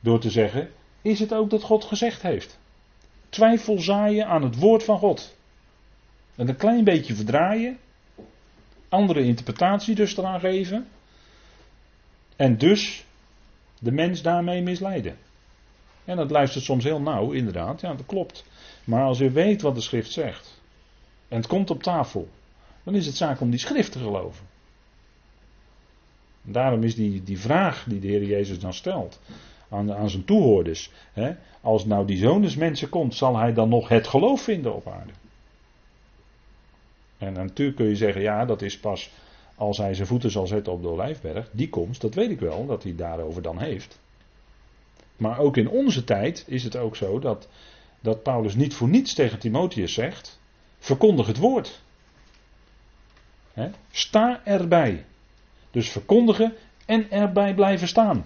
door te zeggen: Is het ook dat God gezegd heeft? Twijfel zaaien aan het woord van God. En een klein beetje verdraaien. Andere interpretatie dus eraan geven. En dus de mens daarmee misleiden. En dat luistert soms heel nauw, inderdaad. Ja, dat klopt. Maar als je weet wat de schrift zegt. En het komt op tafel. Dan is het zaak om die schrift te geloven. daarom is die, die vraag die de Heer Jezus dan stelt aan, aan zijn toehoorders. Hè, als nou die zoon des mensen komt, zal hij dan nog het geloof vinden op aarde? En natuurlijk kun je zeggen, ja, dat is pas als hij zijn voeten zal zetten op de olijfberg. Die komst, dat weet ik wel, dat hij daarover dan heeft. Maar ook in onze tijd is het ook zo dat, dat Paulus niet voor niets tegen Timotheus zegt: verkondig het woord. sta erbij. Dus verkondigen en erbij blijven staan.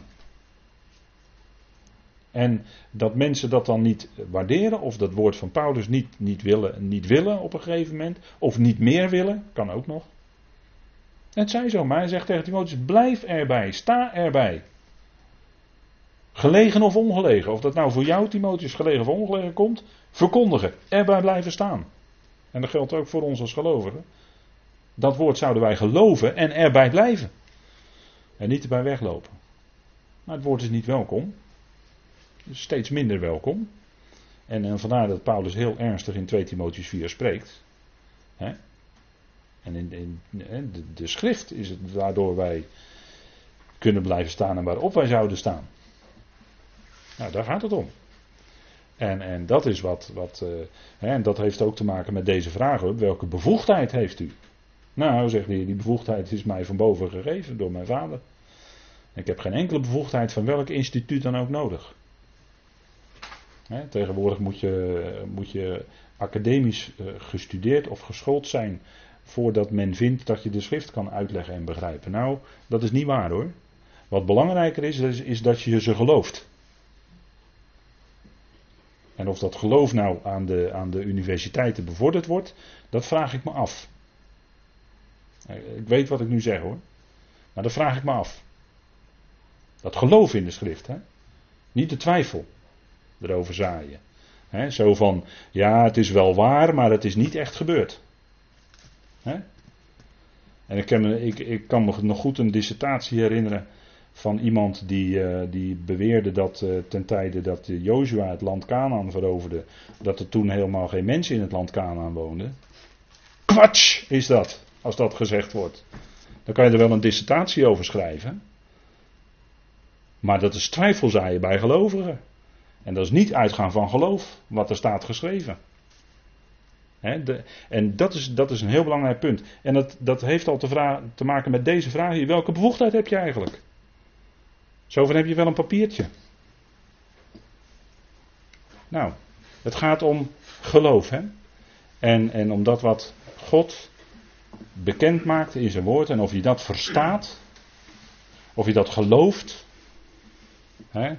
En dat mensen dat dan niet waarderen, of dat woord van Paulus niet, niet, willen, niet willen op een gegeven moment, of niet meer willen, kan ook nog. Het zij zo, maar hij zegt tegen Timotheus: blijf erbij, sta erbij. Gelegen of ongelegen, of dat nou voor jou, Timotheus, gelegen of ongelegen komt, verkondigen, erbij blijven staan. En dat geldt ook voor ons als gelovigen. Dat woord zouden wij geloven en erbij blijven. En niet erbij weglopen. Maar het woord is niet welkom steeds minder welkom. En, en vandaar dat Paulus heel ernstig in 2 Timotheus 4 spreekt. Hè? En in, in de, schrift is het waardoor wij kunnen blijven staan en waarop wij zouden staan. Nou, daar gaat het om. En, en dat is wat. wat uh, hè, en dat heeft ook te maken met deze vraag: welke bevoegdheid heeft u? Nou, zegt hij, die bevoegdheid is mij van boven gegeven door mijn vader. Ik heb geen enkele bevoegdheid van welk instituut dan ook nodig tegenwoordig moet je, moet je academisch uh, gestudeerd of geschoold zijn voordat men vindt dat je de schrift kan uitleggen en begrijpen. Nou, dat is niet waar hoor. Wat belangrijker is, is, dat je ze gelooft. En of dat geloof nou aan de, aan de universiteiten bevorderd wordt, dat vraag ik me af. Ik weet wat ik nu zeg hoor. Maar dat vraag ik me af. Dat geloof in de schrift, hè? Niet de twijfel erover zaaien. Zo van, ja, het is wel waar, maar het is niet echt gebeurd. En ik, ik, ik, kan me nog goed een dissertatie herinneren van iemand die, uh, die beweerde dat uh, ten tijde dat Jozua het land Canaan veroverde, dat er toen helemaal geen mensen in het land Canaan woonden. Kwatsch is dat, als dat gezegd wordt. Dan kan je er wel een dissertatie over schrijven. Maar dat is twijfelzaaien bij gelovigen. En dat is niet uitgaan van geloof, wat er staat geschreven. de, en dat is, dat is een heel belangrijk punt. En dat, dat heeft al te, te maken met deze vraag hier. Welke bevoegdheid heb je eigenlijk? Zover heb je wel een papiertje. Nou, het gaat om geloof. Hè? En, en om dat wat God bekend maakt in zijn woord. En of je dat verstaat. Of je dat gelooft. Hè?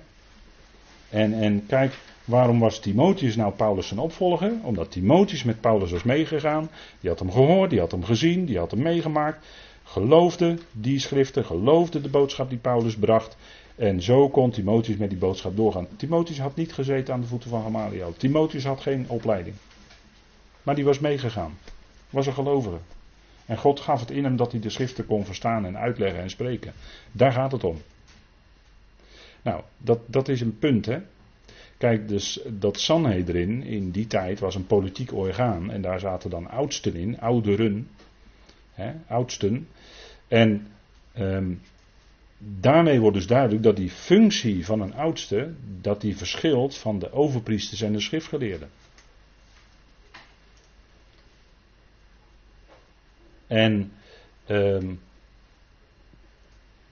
En, en kijk, waarom was Timotheus nou Paulus zijn opvolger? Omdat Timotheus met Paulus was meegegaan. Die had hem gehoord, die had hem gezien, die had hem meegemaakt. Geloofde die schriften, geloofde de boodschap die Paulus bracht. En zo kon Timotheus met die boodschap doorgaan. Timotheus had niet gezeten aan de voeten van Gamaliel. Timotheus had geen opleiding. Maar die was meegegaan. Was een gelovige. En God gaf het in hem dat hij de schriften kon verstaan en uitleggen en spreken. Daar gaat het om. Nou, dat, dat is een punt, hè. Kijk, dus dat Sanhedrin in die tijd was een politiek orgaan. En daar zaten dan oudsten in, ouderen. Hè, oudsten. En ehm, daarmee wordt dus duidelijk dat die functie van een oudste, dat die verschilt van de overpriesters en de schriftgeleerden. En um,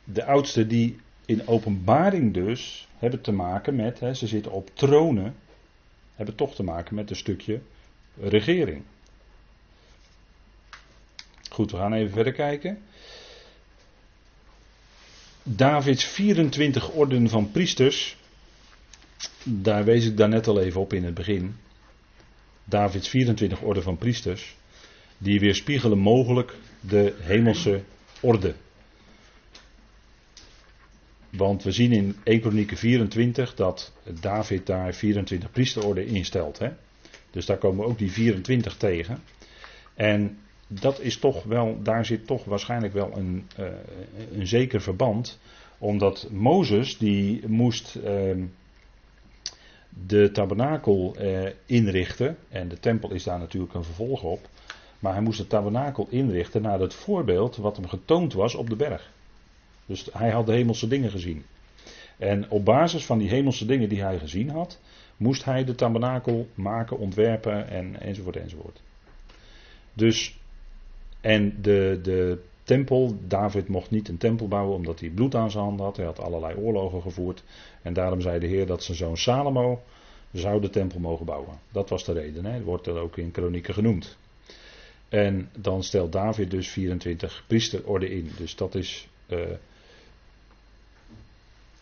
de oudste die in openbaring dus hebben te maken met, hè, ze zitten op tronen, hebben toch te maken met een stukje regering. Goed, we gaan even verder kijken. Davids 24 orden van priesters, daar wees ik daarnet al even op in het begin. Davids 24 orden van priesters, die weerspiegelen mogelijk de hemelse orde. Want we zien in 1 Kronieken 24 dat David daar 24 priesterorden instelt. Hè? Dus daar komen ook die 24 tegen. En dat is toch wel, daar zit toch waarschijnlijk wel een, uh, een zeker verband. Omdat Mozes, die moest uh, de tabernakel uh, inrichten. En de tempel is daar natuurlijk een vervolg op. Maar hij moest de tabernakel inrichten naar het voorbeeld wat hem getoond was op de berg. Dus hij had de hemelse dingen gezien. En op basis van die hemelse dingen die hij gezien had, moest hij de tabernakel maken, ontwerpen en, enzovoort enzovoort. Dus, en de, de tempel, David mocht niet een tempel bouwen omdat hij bloed aan zijn handen had. Hij had allerlei oorlogen gevoerd. En daarom zei de Heer dat zijn zoon Salomo zou de tempel mogen bouwen. Dat was de reden, hè? dat wordt er ook in kronieken genoemd. En dan stelt David dus 24 priesterorde in. Dus dat is uh,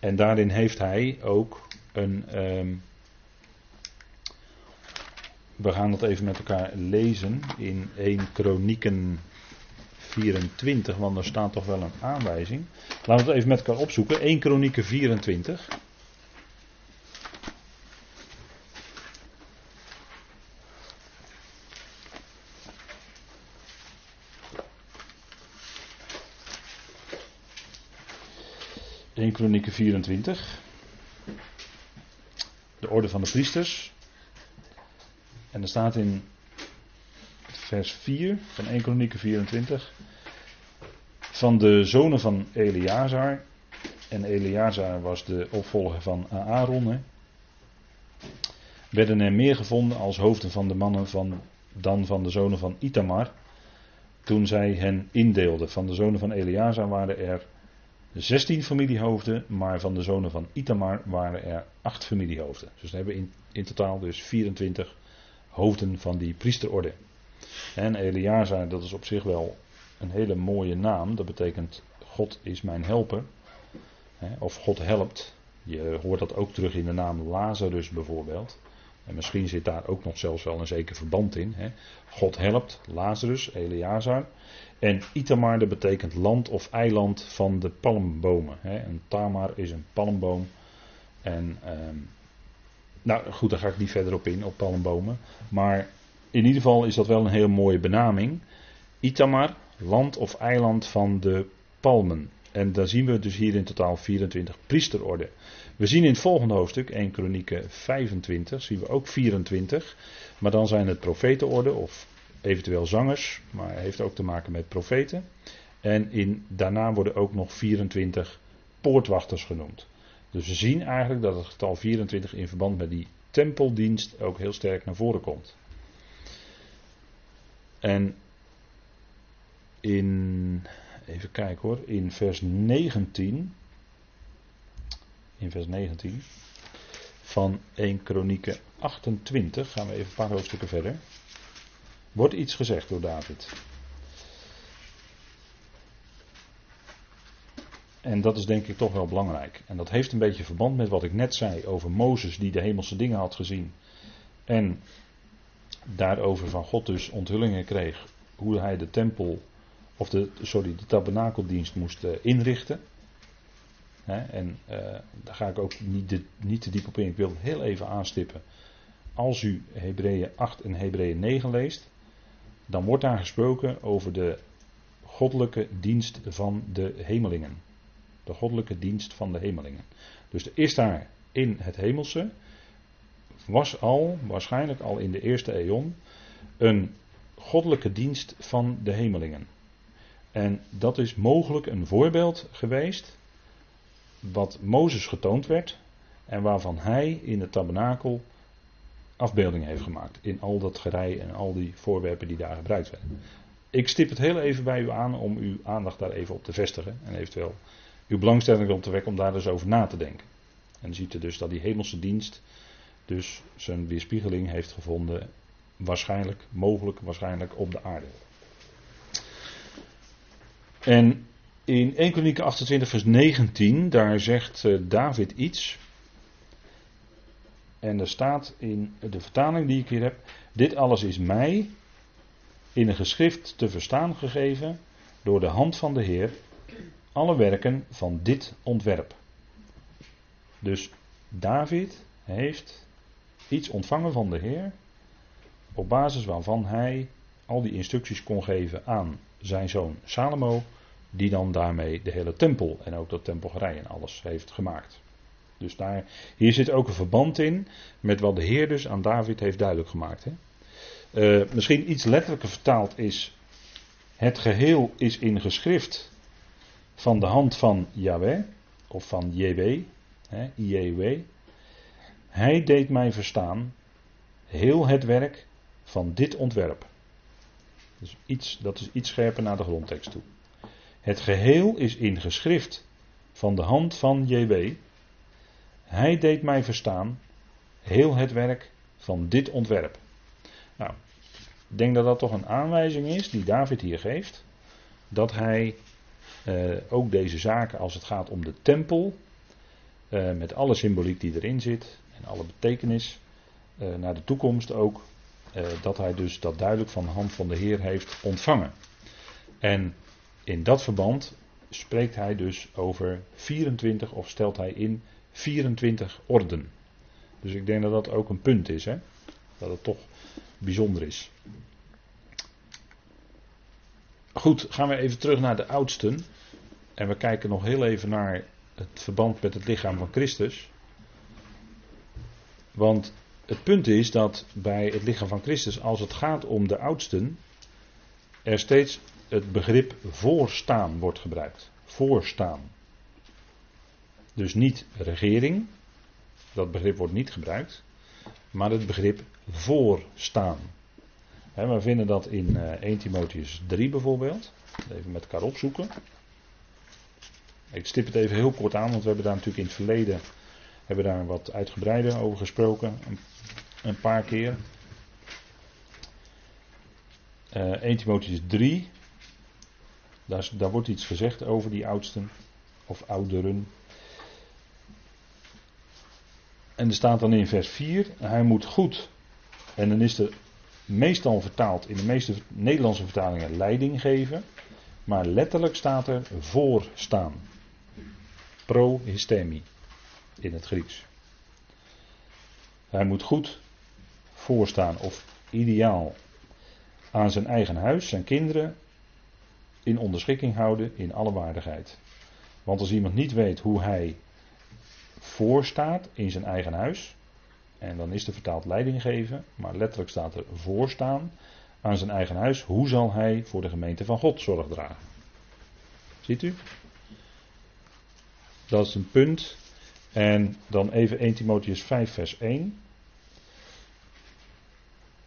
en daarin heeft hij ook een. Um, we gaan dat even met elkaar lezen in 1 Kronieken 24, want er staat toch wel een aanwijzing. Laten we het even met elkaar opzoeken. 1 Kronieken 24. 1 Kronieken 24. De orde van de priesters. En er staat in vers 4 van 1 Kronieken 24. Van de zonen van Eleazar. En Eleazar was de opvolger van Aaron. Werden er meer gevonden als hoofden van de mannen van, dan van de zonen van Itamar. Toen zij hen indeelden. Van de zonen van Eleazar waren er 16 familiehoofden, maar van de zonen van Itamar waren er 8 familiehoofden. Dus we hebben in, in totaal dus 24 hoofden van die priesterorde. En Eleazar, dat is op zich wel een hele mooie naam. Dat betekent God is mijn helper. Of God helpt. Je hoort dat ook terug in de naam Lazarus bijvoorbeeld. En misschien zit daar ook nog zelfs wel een zeker verband in. God helpt Lazarus, Eleazar. En Itamar dat betekent land of eiland van de palmbomen. Hè. En Tamar is een palmboom. En ehm, nou goed, daar ga ik niet verder op in, op palmbomen. Maar in ieder geval is dat wel een heel mooie benaming. Itamar, land of eiland van de palmen. En daar zien we dus hier in totaal 24 priesterorden. We zien in het volgende hoofdstuk, 1 Kronieken 25, zien we ook 24. Maar dan zijn het profetenorden of eventueel zangers, maar heeft ook te maken met profeten. En in, daarna worden ook nog 24 poortwachters genoemd. Dus we zien eigenlijk dat het getal 24 in verband met die tempeldienst ook heel sterk naar voren komt. En in, even kijken hoor, in vers 19, in vers 19 van 1 Kronieken 28, gaan we even een paar hoofdstukken verder, wordt iets gezegd door David. En dat is denk ik toch wel belangrijk. En dat heeft een beetje verband met wat ik net zei over Mozes die de hemelse dingen had gezien. En daarover van God dus onthullingen kreeg hoe hij de tempel, of de, sorry, de tabernakeldienst moest uh, inrichten. en uh, daar ga ik ook niet, niet te diep op in. Ik wil het heel even aanstippen. Als u Hebreeën 8 en Hebreeën 9 leest, dan wordt daar gesproken over de goddelijke dienst van de hemelingen. De goddelijke dienst van de hemelingen. Dus er is daar in het hemelse, was al, waarschijnlijk al in de eerste eon, een goddelijke dienst van de hemelingen. En dat is mogelijk een voorbeeld geweest, wat Mozes getoond werd en waarvan hij in het tabernakel afbeeldingen heeft gemaakt. In al dat gerei en al die voorwerpen die daar gebruikt werden. Ik stip het heel even bij u aan om uw aandacht daar even op te vestigen en eventueel uw belangstelling op te wekken om daar dus over na te denken. En dan ziet u dus dat die hemelse dienst dus zijn weerspiegeling heeft gevonden, waarschijnlijk, mogelijk, waarschijnlijk op de aarde. En in 1 Kronieken 28 vers 19, daar zegt eh, David iets. En er staat in de vertaling die ik hier heb, dit alles is mij in een geschrift te verstaan gegeven door de hand van de Heer, alle werken van dit ontwerp. Dus David heeft iets ontvangen van de Heer, op basis waarvan hij al die instructies kon geven aan zijn zoon Salomo, die dan daarmee de hele tempel en ook dat tempelgerij en alles heeft gemaakt. Dus daar, hier zit ook een verband in met wat de Heer dus aan David heeft duidelijk gemaakt. Hè? Uh, misschien iets letterlijker vertaald is, het geheel is in geschrift van de hand van Yahweh, of van JW, IEW. Hij deed mij verstaan heel het werk van dit ontwerp. Dus iets, dat is iets scherper naar de grondtekst toe. Het geheel is in geschrift van de hand van JW. Hij deed mij verstaan heel het werk van dit ontwerp. Nou, ik denk dat dat toch een aanwijzing is die David hier geeft. Dat hij uh, ook deze zaken, als het gaat om de tempel, uh, met alle symboliek die erin zit en alle betekenis, uh, naar de toekomst ook, dat hij dus dat duidelijk van de hand van de Heer heeft ontvangen. En in dat verband spreekt hij dus over 24 of stelt hij in 24 orden. Dus ik denk dat dat ook een punt is, hè? dat het toch bijzonder is. Goed, gaan we even terug naar de oudsten. En we kijken nog heel even naar het verband met het lichaam van Christus. Want het punt is dat bij het lichaam van Christus, als het gaat om de oudsten, er steeds het begrip voorstaan wordt gebruikt. Voorstaan. Dus niet regering, dat begrip wordt niet gebruikt, maar het begrip voorstaan. we vinden dat in 1 eh, Timotheus 3 bijvoorbeeld. Even met elkaar opzoeken. Ik stip het even heel kort aan, want we hebben daar natuurlijk in het verleden hebben daar wat uitgebreider over gesproken. Een, paar keer. Uh, 1 Timotheus 3. Daar, daar wordt iets gezegd over die oudsten. Of ouderen. En er staat dan in vers 4, hij moet goed, en dan is er meestal vertaald in de meeste Nederlandse vertalingen leiding geven, maar letterlijk staat er voorstaan. Pro-histemi in het Grieks. Hij moet goed voorstaan of ideaal aan zijn eigen huis, zijn kinderen, in onderschikking houden in alle waardigheid. Want als iemand niet weet hoe hij voorstaat in zijn eigen huis, en dan is er vertaald leiding geven, maar letterlijk staat er voorstaan aan zijn eigen huis, hoe zal hij voor de gemeente van God zorg dragen? Ziet u? Dat is een punt. En dan even 1 Timotheus 5, vers 1.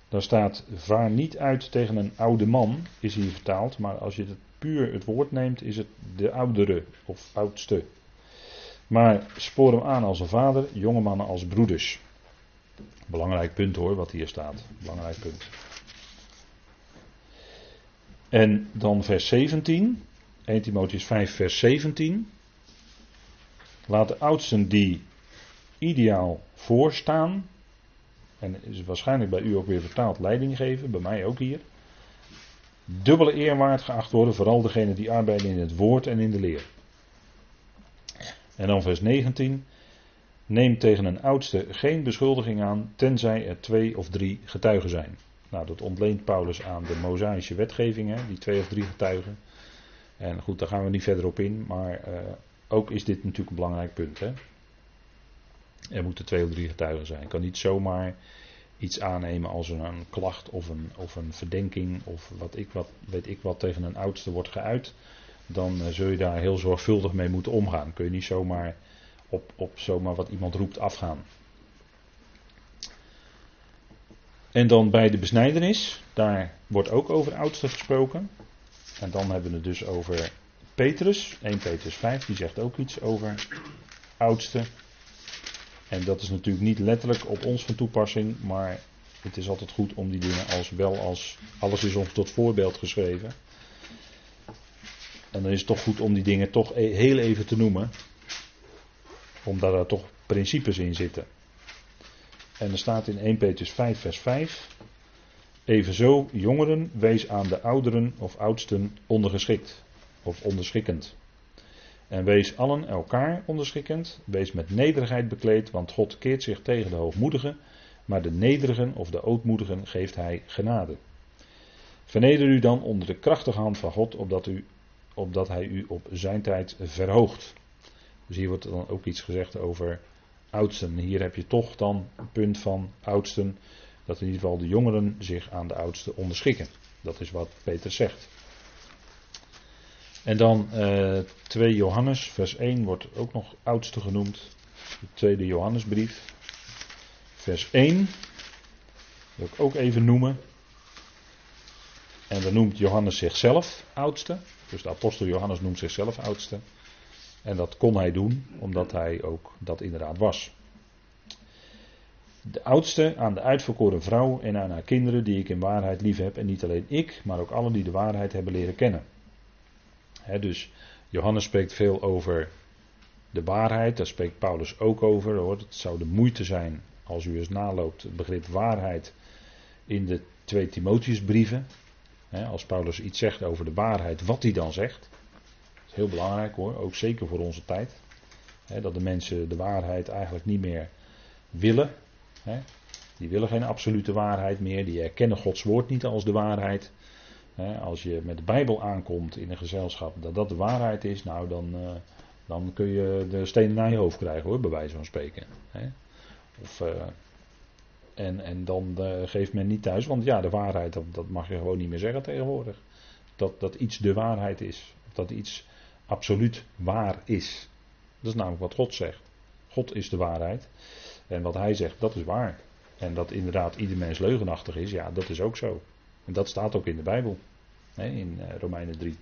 Daar staat: Vaar niet uit tegen een oude man, is hier vertaald. Maar als je het puur het woord neemt, is het de oudere of oudste. Maar spoor hem aan als een vader, jonge mannen als broeders. Belangrijk punt hoor, wat hier staat. Belangrijk punt. En dan vers 17. 1 Timotheus 5, vers 17. Laat de oudsten die ideaal voorstaan. En is waarschijnlijk bij u ook weer vertaald leiding geven, bij mij ook hier. Dubbele eerwaard geacht worden, vooral degene die arbeiden in het woord en in de leer. En dan vers 19. Neem tegen een oudste geen beschuldiging aan, tenzij er twee of drie getuigen zijn. Nou, dat ontleent Paulus aan de Mosaïsche wetgevingen, die twee of drie getuigen. En goed, daar gaan we niet verder op in, maar uh, ook is dit natuurlijk een belangrijk punt. Hè? Er moeten twee of drie getuigen zijn. Je kan niet zomaar iets aannemen als een, klacht of een, of een verdenking of wat ik, wat, weet ik wat tegen een oudste wordt geuit. Dan uh, zul je daar heel zorgvuldig mee moeten omgaan. Kun je niet zomaar op, op zomaar wat iemand roept afgaan. En dan bij de besnijdenis, daar wordt ook over oudste gesproken. En dan hebben we het dus over Petrus, 1 Petrus 5, die zegt ook iets over oudste. En dat is natuurlijk niet letterlijk op ons van toepassing, maar het is altijd goed om die dingen als wel als alles is ons tot voorbeeld geschreven. En dan is het toch goed om die dingen toch e- heel even te noemen, omdat er toch principes in zitten. En er staat in 1 Petrus 5, vers 5. Evenzo, jongeren, wees aan de ouderen of oudsten ondergeschikt of onderschikkend. En wees allen elkaar onderschikkend, wees met nederigheid bekleed, want God keert zich tegen de hoogmoedigen, maar de nederigen of de ootmoedigen geeft hij genade. Verneder u dan onder de krachtige hand van God, opdat, u, opdat hij u op zijn tijd verhoogt. Dus hier wordt dan ook iets gezegd over oudsten. Hier heb je toch dan een punt van oudsten, dat in ieder geval de jongeren zich aan de oudsten onderschikken. Dat is wat Peter zegt. En dan uh, eh, 2 Johannes, vers 1 wordt ook nog oudste genoemd. De tweede Johannesbrief. Vers 1. Wil ik ook even noemen. En dan noemt Johannes zichzelf oudste. Dus de apostel Johannes noemt zichzelf oudste. En dat kon hij doen, omdat hij ook dat inderdaad was. De oudste aan de uitverkoren vrouw en aan haar kinderen die ik in waarheid lief heb. En niet alleen ik, maar ook allen die de waarheid hebben leren kennen dus Johannes spreekt veel over de waarheid, daar spreekt Paulus ook over. Hoor. Het zou de moeite zijn, als u eens naloopt, het begrip waarheid in de twee Timotheusbrieven. Als Paulus iets zegt over de waarheid, wat hij dan zegt. Dat is heel belangrijk hoor, ook zeker voor onze tijd. dat de mensen de waarheid eigenlijk niet meer willen. Die willen geen absolute waarheid meer, die erkennen Gods woord niet als de waarheid als je met de Bijbel aankomt in een gezelschap, dat dat de waarheid is, nou dan, uh, dan kun je de stenen naar je hoofd krijgen hoor, bij wijze van spreken. Of, uh, en, en dan uh, geeft men niet thuis, want ja, de waarheid, dat, mag je gewoon niet meer zeggen tegenwoordig. Dat, dat iets de waarheid is, of dat iets absoluut waar is. Dat is namelijk wat God zegt. God is de waarheid. En wat hij zegt, dat is waar. En dat inderdaad ieder mens leugenachtig is, ja, dat is ook zo. En dat staat ook in de Bijbel, in uh, Romeinen 3.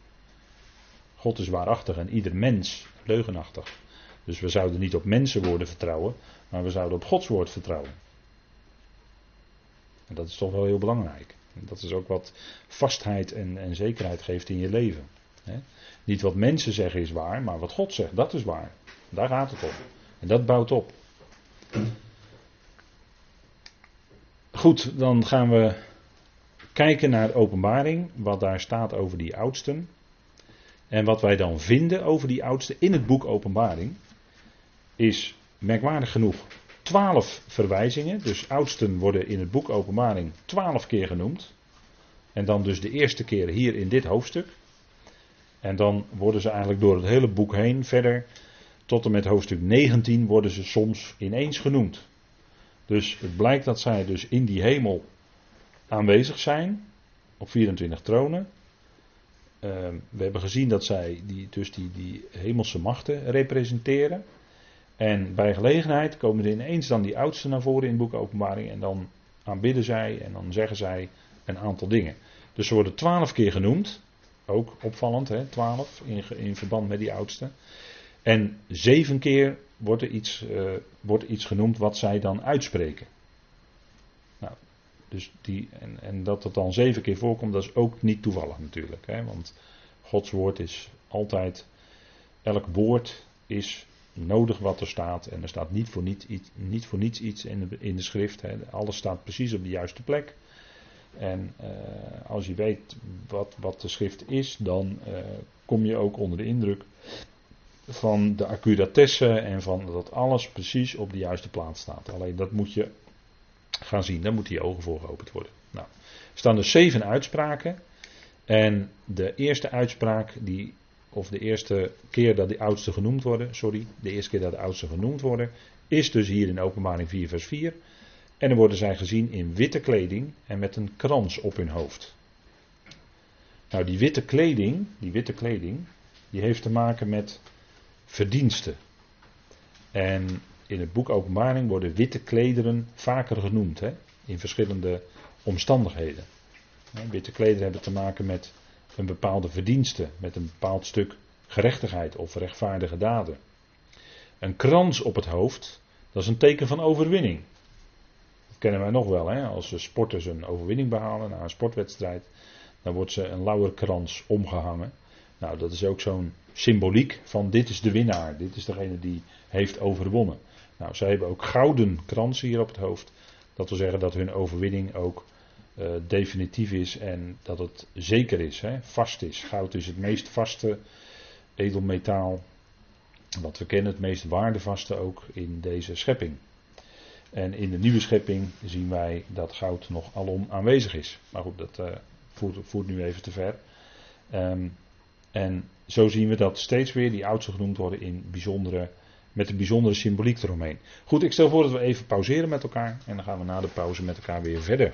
God is waarachtig en ieder mens leugenachtig. Dus we zouden niet op mensenwoorden vertrouwen, maar we zouden op Gods woord vertrouwen. Dat is toch wel heel belangrijk. Dat is ook wat vastheid en, en zekerheid geeft in je leven. Niet wat mensen zeggen is waar, maar wat God zegt, dat is waar. Daar gaat het om. En dat bouwt op. Goed, dan gaan we kijken naar openbaring, wat daar staat over die oudsten. En wat wij dan vinden over die oudsten in het boek Openbaring, is merkwaardig genoeg twaalf verwijzingen. Dus oudsten worden in het boek Openbaring twaalf keer genoemd. En dan dus de eerste keer hier in dit hoofdstuk. En dan worden ze eigenlijk door het hele boek heen verder, tot en met hoofdstuk 19, worden ze soms ineens genoemd. Dus het blijkt dat zij dus in die hemel aanwezig zijn, op 24 tronen. Ehm, we hebben gezien dat zij die, dus die, die hemelse machten representeren. En bij gelegenheid komen er ineens dan die oudsten naar voren in het boek Openbaring. En dan aanbidden zij en dan zeggen zij een aantal dingen. Dus ze worden twaalf keer genoemd. Ook opvallend, hè? twaalf in, verband met die oudsten. En zeven keer wordt er iets, uh, wordt iets genoemd wat zij dan uitspreken. Nou, dus die, en, en dat het dan zeven keer voorkomt, dat is ook niet toevallig natuurlijk. Hè? Want Gods woord is altijd, elk woord is nodig wat er staat. En er staat niet voor, iets, niet voor niets iets in de, in de schrift. Hè. Alles staat precies op de juiste plek. En uh, als je weet wat, wat de schrift is, dan uh, kom je ook onder de indruk van de accuratesse en van dat alles precies op de juiste plaats staat. Alleen dat moet je gaan zien, daar moeten je ogen voor geopend worden. Nou, er staan dus zeven uitspraken. En de eerste uitspraak die of de eerste keer dat de oudsten genoemd worden, sorry, de eerste keer dat de oudsten genoemd worden, is dus hier in openbaring 4 vers 4. En dan worden zij gezien in witte kleding en met een krans op hun hoofd. Nou, die witte kleding, die witte kleding, die heeft te maken met verdiensten. En in het boek Openbaring worden witte klederen vaker genoemd, hè, in verschillende omstandigheden. Witte klederen hebben te maken met een bepaalde verdienste, met een bepaald stuk gerechtigheid of rechtvaardige daden. Een krans op het hoofd, dat is een teken van overwinning. Dat kennen wij nog wel, hè? als sporters een overwinning behalen na een sportwedstrijd, dan wordt ze een lauwerkrans omgehangen. Nou, dat is ook zo'n symboliek van dit is de winnaar, dit is degene die heeft overwonnen. Nou, zij hebben ook gouden kransen hier op het hoofd. Dat wil zeggen dat hun overwinning ook uh, definitief is en dat het zeker is, hè, vast is. Goud is het meest vaste edelmetaal wat we kennen, het meest waardevaste ook in deze schepping. En in de nieuwe schepping zien wij dat goud nog alom aanwezig is. Maar goed, dat uh, voert, voert, nu even te ver. Um, en zo zien we dat steeds weer die oudsten genoemd worden in bijzondere, met een bijzondere symboliek eromheen. Goed, ik stel voor dat we even pauzeren met elkaar en dan gaan we na de pauze met elkaar weer verder.